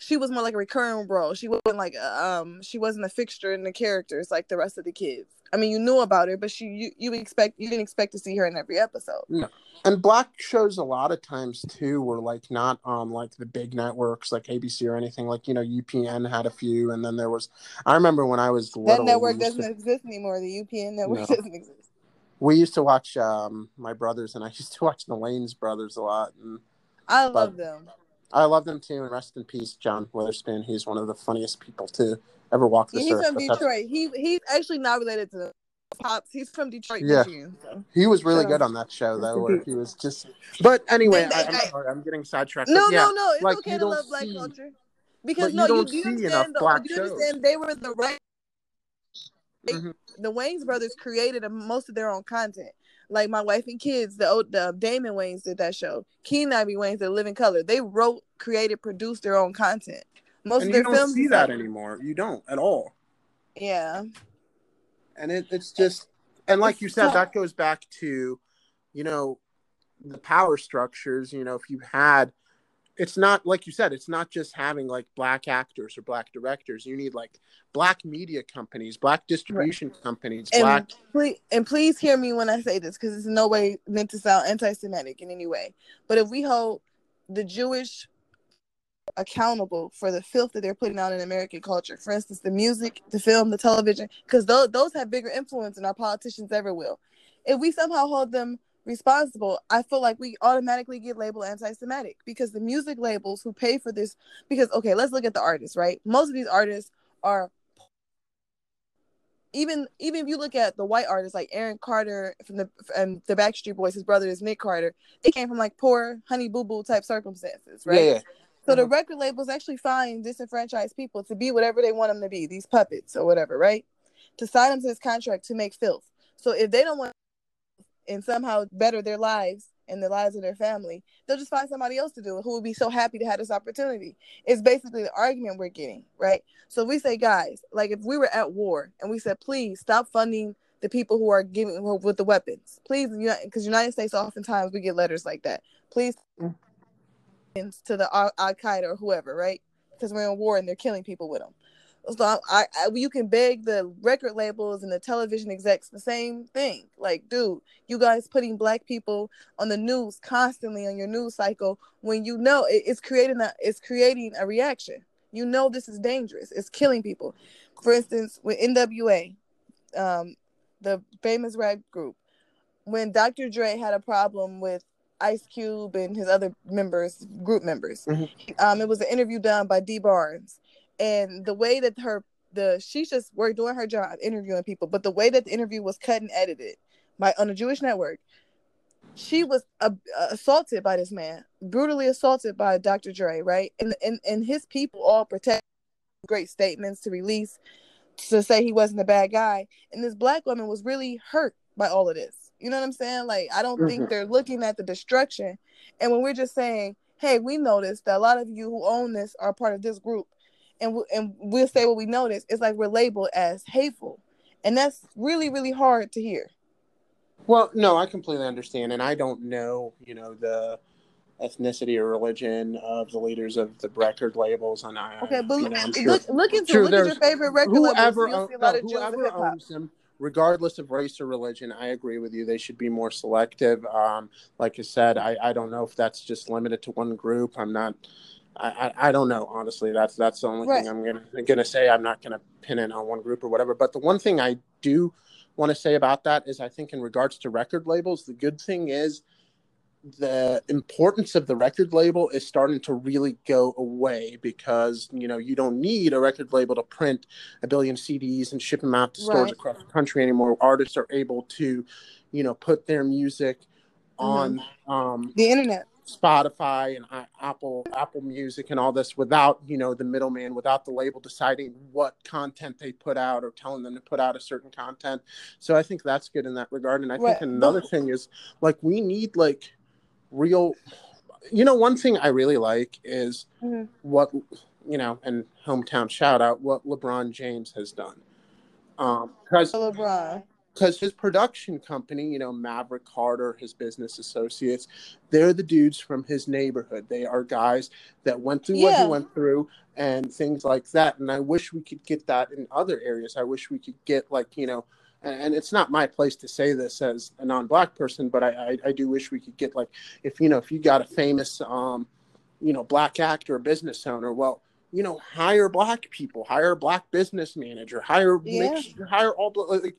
Speaker 1: She was more like a recurring role. She wasn't like um she wasn't a fixture in the characters like the rest of the kids. I mean, you knew about her, but she you, you expect you didn't expect to see her in every episode.
Speaker 2: No. And black shows a lot of times too were like not on like the big networks like ABC or anything. Like you know UPN had a few, and then there was. I remember when I was
Speaker 1: little, that network doesn't to, exist anymore. The UPN network no. doesn't exist.
Speaker 2: We used to watch um my brothers and I used to watch the Wayans brothers a lot, and
Speaker 1: I love them.
Speaker 2: I love them too, and rest in peace, John Witherspoon. He's one of the funniest people to ever walk this
Speaker 1: yeah, he's
Speaker 2: earth.
Speaker 1: from Detroit. He he's actually not related to the Pops. He's from Detroit,
Speaker 2: yeah.
Speaker 1: Michigan. So.
Speaker 2: He was really good on that show, though, where he was just. But anyway, I, am sorry, I'm getting sidetracked.
Speaker 1: No,
Speaker 2: yeah,
Speaker 1: no, no. It's like, okay to love black culture. Because no, you, you understand. The, you understand they were the right. They, mm-hmm. The Wayans brothers created a, most of their own content. Like my wife and kids, the old the Damon Wayans did that show. Keenen Ivory Wayans did Living Color. They wrote, created, produced their own content.
Speaker 2: Most and of their you don't films see that anymore. You don't at all.
Speaker 1: Yeah.
Speaker 2: And it, it's just and like you said, that goes back to, you know, the power structures. You know, if you had it's not like you said it's not just having like black actors or black directors you need like black media companies black distribution right. companies
Speaker 1: and
Speaker 2: black
Speaker 1: please, and please hear me when i say this because it's no way meant to sound anti-semitic in any way but if we hold the jewish accountable for the filth that they're putting out in American culture. For instance, the music, the film, the television, because those those have bigger influence than our politicians ever will. If we somehow hold them responsible, I feel like we automatically get labeled anti-Semitic because the music labels who pay for this. Because okay, let's look at the artists. Right, most of these artists are even even if you look at the white artists like Aaron Carter from the and the Backstreet Boys, his brother is Nick Carter. They came from like poor honey boo boo type circumstances, right? Yeah. yeah. So the uh-huh. record labels actually find disenfranchised people to be whatever they want them to be, these puppets or whatever, right? To sign them to this contract to make filth. So if they don't want and somehow better their lives and the lives of their family, they'll just find somebody else to do it who will be so happy to have this opportunity. It's basically the argument we're getting, right? So we say, guys, like if we were at war and we said, please stop funding the people who are giving with the weapons, please, because United States oftentimes we get letters like that. Please mm. to the Al Qaeda or whoever, right? Because we're in war and they're killing people with them. So I, I, you can beg the record labels and the television execs the same thing. Like, dude, you guys putting black people on the news constantly on your news cycle when you know it, it's creating a it's creating a reaction. You know this is dangerous. It's killing people. For instance, with NWA, um, the famous rap group, when Dr. Dre had a problem with Ice Cube and his other members, group members, mm-hmm. um, it was an interview done by Dee Barnes and the way that her the she's just worked doing her job interviewing people, but the way that the interview was cut and edited by on a Jewish network, she was uh, assaulted by this man, brutally assaulted by Dr. Dre, right? And and and his people all protect great statements to release to say he wasn't a bad guy. And this black woman was really hurt by all of this. You know what I'm saying? Like, I don't mm-hmm. think they're looking at the destruction. And when we're just saying, hey, we noticed that a lot of you who own this are part of this group, and, we, and we'll say what we notice. it's like we're labeled as hateful. And that's really, really hard to hear.
Speaker 2: Well, no, I completely understand. And I don't know, you know, the ethnicity or religion of the leaders of the record labels. And I,
Speaker 1: okay, but you know, look, sure, look into sure look at your favorite record whoever, labels.
Speaker 2: Own, no, whoever owns them, regardless of race or religion, I agree with you. They should be more selective. Um, like I said, I, I don't know if that's just limited to one group. I'm not. I, I, I don't know honestly. That's that's the only right. thing I'm gonna gonna say. I'm not gonna pin it on one group or whatever. But the one thing I do want to say about that is I think in regards to record labels, the good thing is the importance of the record label is starting to really go away because you know you don't need a record label to print a billion CDs and ship them out to stores right. across the country anymore. Artists are able to, you know, put their music mm-hmm. on um,
Speaker 1: the internet,
Speaker 2: Spotify and Apple Apple Music and all this without you know the middleman, without the label deciding what content they put out or telling them to put out a certain content. So I think that's good in that regard. And I right. think another thing is like we need like real you know one thing i really like is mm-hmm. what you know and hometown shout out what lebron james has done um because lebron because his production company you know maverick carter his business associates they're the dudes from his neighborhood they are guys that went through yeah. what he went through and things like that and i wish we could get that in other areas i wish we could get like you know and it's not my place to say this as a non-black person, but I, I, I, do wish we could get like if you know if you got a famous um, you know black actor or business owner, well, you know hire black people, hire a black business manager, hire yeah. make, hire all the like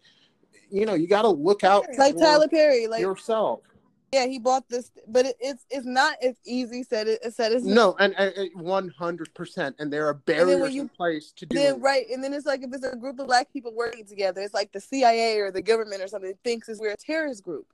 Speaker 2: you know you got to look out
Speaker 1: like Tyler Perry, like
Speaker 2: yourself
Speaker 1: yeah, he bought this, but it, it's it's not as easy said it said it's
Speaker 2: no, and one hundred percent, and there are barriers you, in place to do
Speaker 1: then, it. Right, and then it's like if it's a group of black people working together, it's like the CIA or the government or something thinks is we're a terrorist group.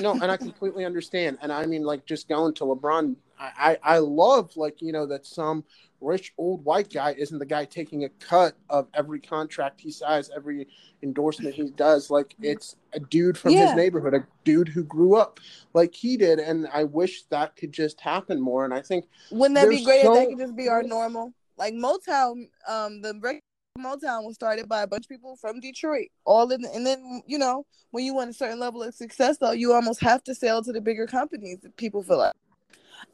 Speaker 2: no, and I completely understand, and I mean like just going to LeBron, I I, I love like you know that some rich old white guy isn't the guy taking a cut of every contract he signs, every endorsement he does. Like it's a dude from yeah. his neighborhood, a dude who grew up like he did. And I wish that could just happen more. And I think
Speaker 1: wouldn't that be great so... if that could just be our normal? Like Motown, um, the Motown was started by a bunch of people from Detroit. All in, and then you know when you want a certain level of success, though, you almost have to sell to the bigger companies. People feel like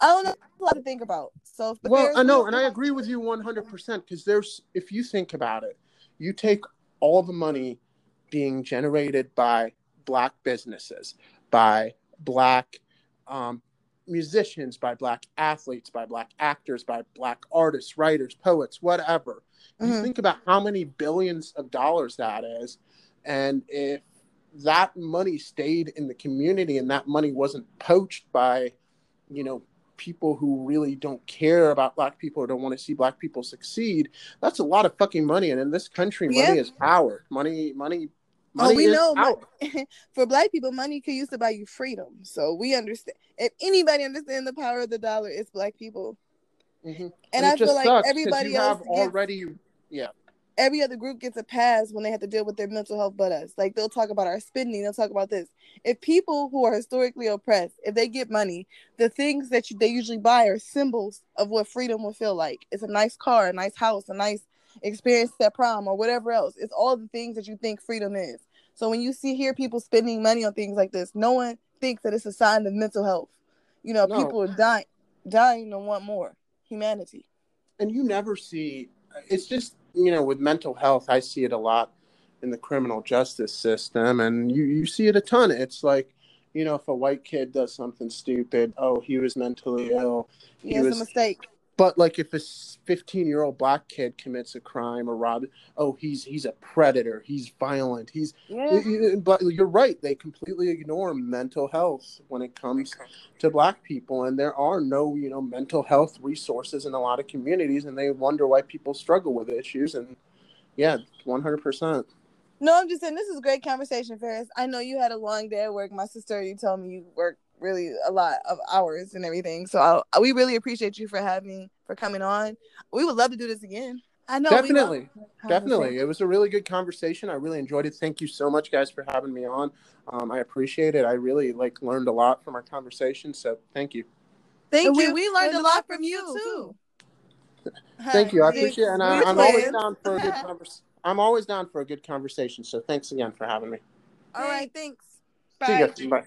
Speaker 1: I don't know a lot to think about. So
Speaker 2: well, I know, and I agree with you one hundred percent because there's if you think about it, you take all the money being generated by black businesses, by black um, musicians, by black athletes, by black actors, by black artists, writers, poets, whatever. Mm-hmm. You think about how many billions of dollars that is, and if that money stayed in the community and that money wasn't poached by, you know, people who really don't care about black people or don't want to see black people succeed, that's a lot of fucking money. And in this country, yeah. money is power. Money, money, money. Oh, we know
Speaker 1: for black people, money can use to buy you freedom. So we understand. If anybody understands the power of the dollar, it's black people. Mm-hmm. And, and I feel like everybody else
Speaker 2: gets, already, yeah
Speaker 1: every other group gets a pass when they have to deal with their mental health but us. Like they'll talk about our spending, they'll talk about this. If people who are historically oppressed, if they get money, the things that you, they usually buy are symbols of what freedom will feel like. It's a nice car, a nice house, a nice experience at prom or whatever else. It's all the things that you think freedom is. So when you see here people spending money on things like this, no one thinks that it's a sign of mental health. You know, no. people are dying dying to want more humanity.
Speaker 2: And you never see it's just you know, with mental health, I see it a lot in the criminal justice system, and you you see it a ton. It's like, you know, if a white kid does something stupid, oh, he was mentally ill.
Speaker 1: He, he was a mistake.
Speaker 2: But like if a 15 year old black kid commits a crime or rob, oh, he's he's a predator. He's violent. He's yeah. But you're right. They completely ignore mental health when it comes to black people, and there are no you know mental health resources in a lot of communities, and they wonder why people struggle with issues. And yeah, 100. percent
Speaker 1: No, I'm just saying this is a great conversation, Ferris. I know you had a long day at work. My sister, you told me you work really a lot of hours and everything. So I, we really appreciate you for having for coming on. We would love to do this again. I know.
Speaker 2: Definitely. Definitely. It was a really good conversation. I really enjoyed it. Thank you so much, guys, for having me on. Um, I appreciate it. I really like learned a lot from our conversation. So thank you.
Speaker 3: Thank
Speaker 1: And
Speaker 3: you.
Speaker 1: we learned a lot from you, too.
Speaker 2: Thank you. I appreciate it. And I,
Speaker 3: We
Speaker 2: I'm always down for a good conversation. I'm always down for a good conversation. So thanks again for having me.
Speaker 3: All right, thanks.
Speaker 2: See you guys. Bye.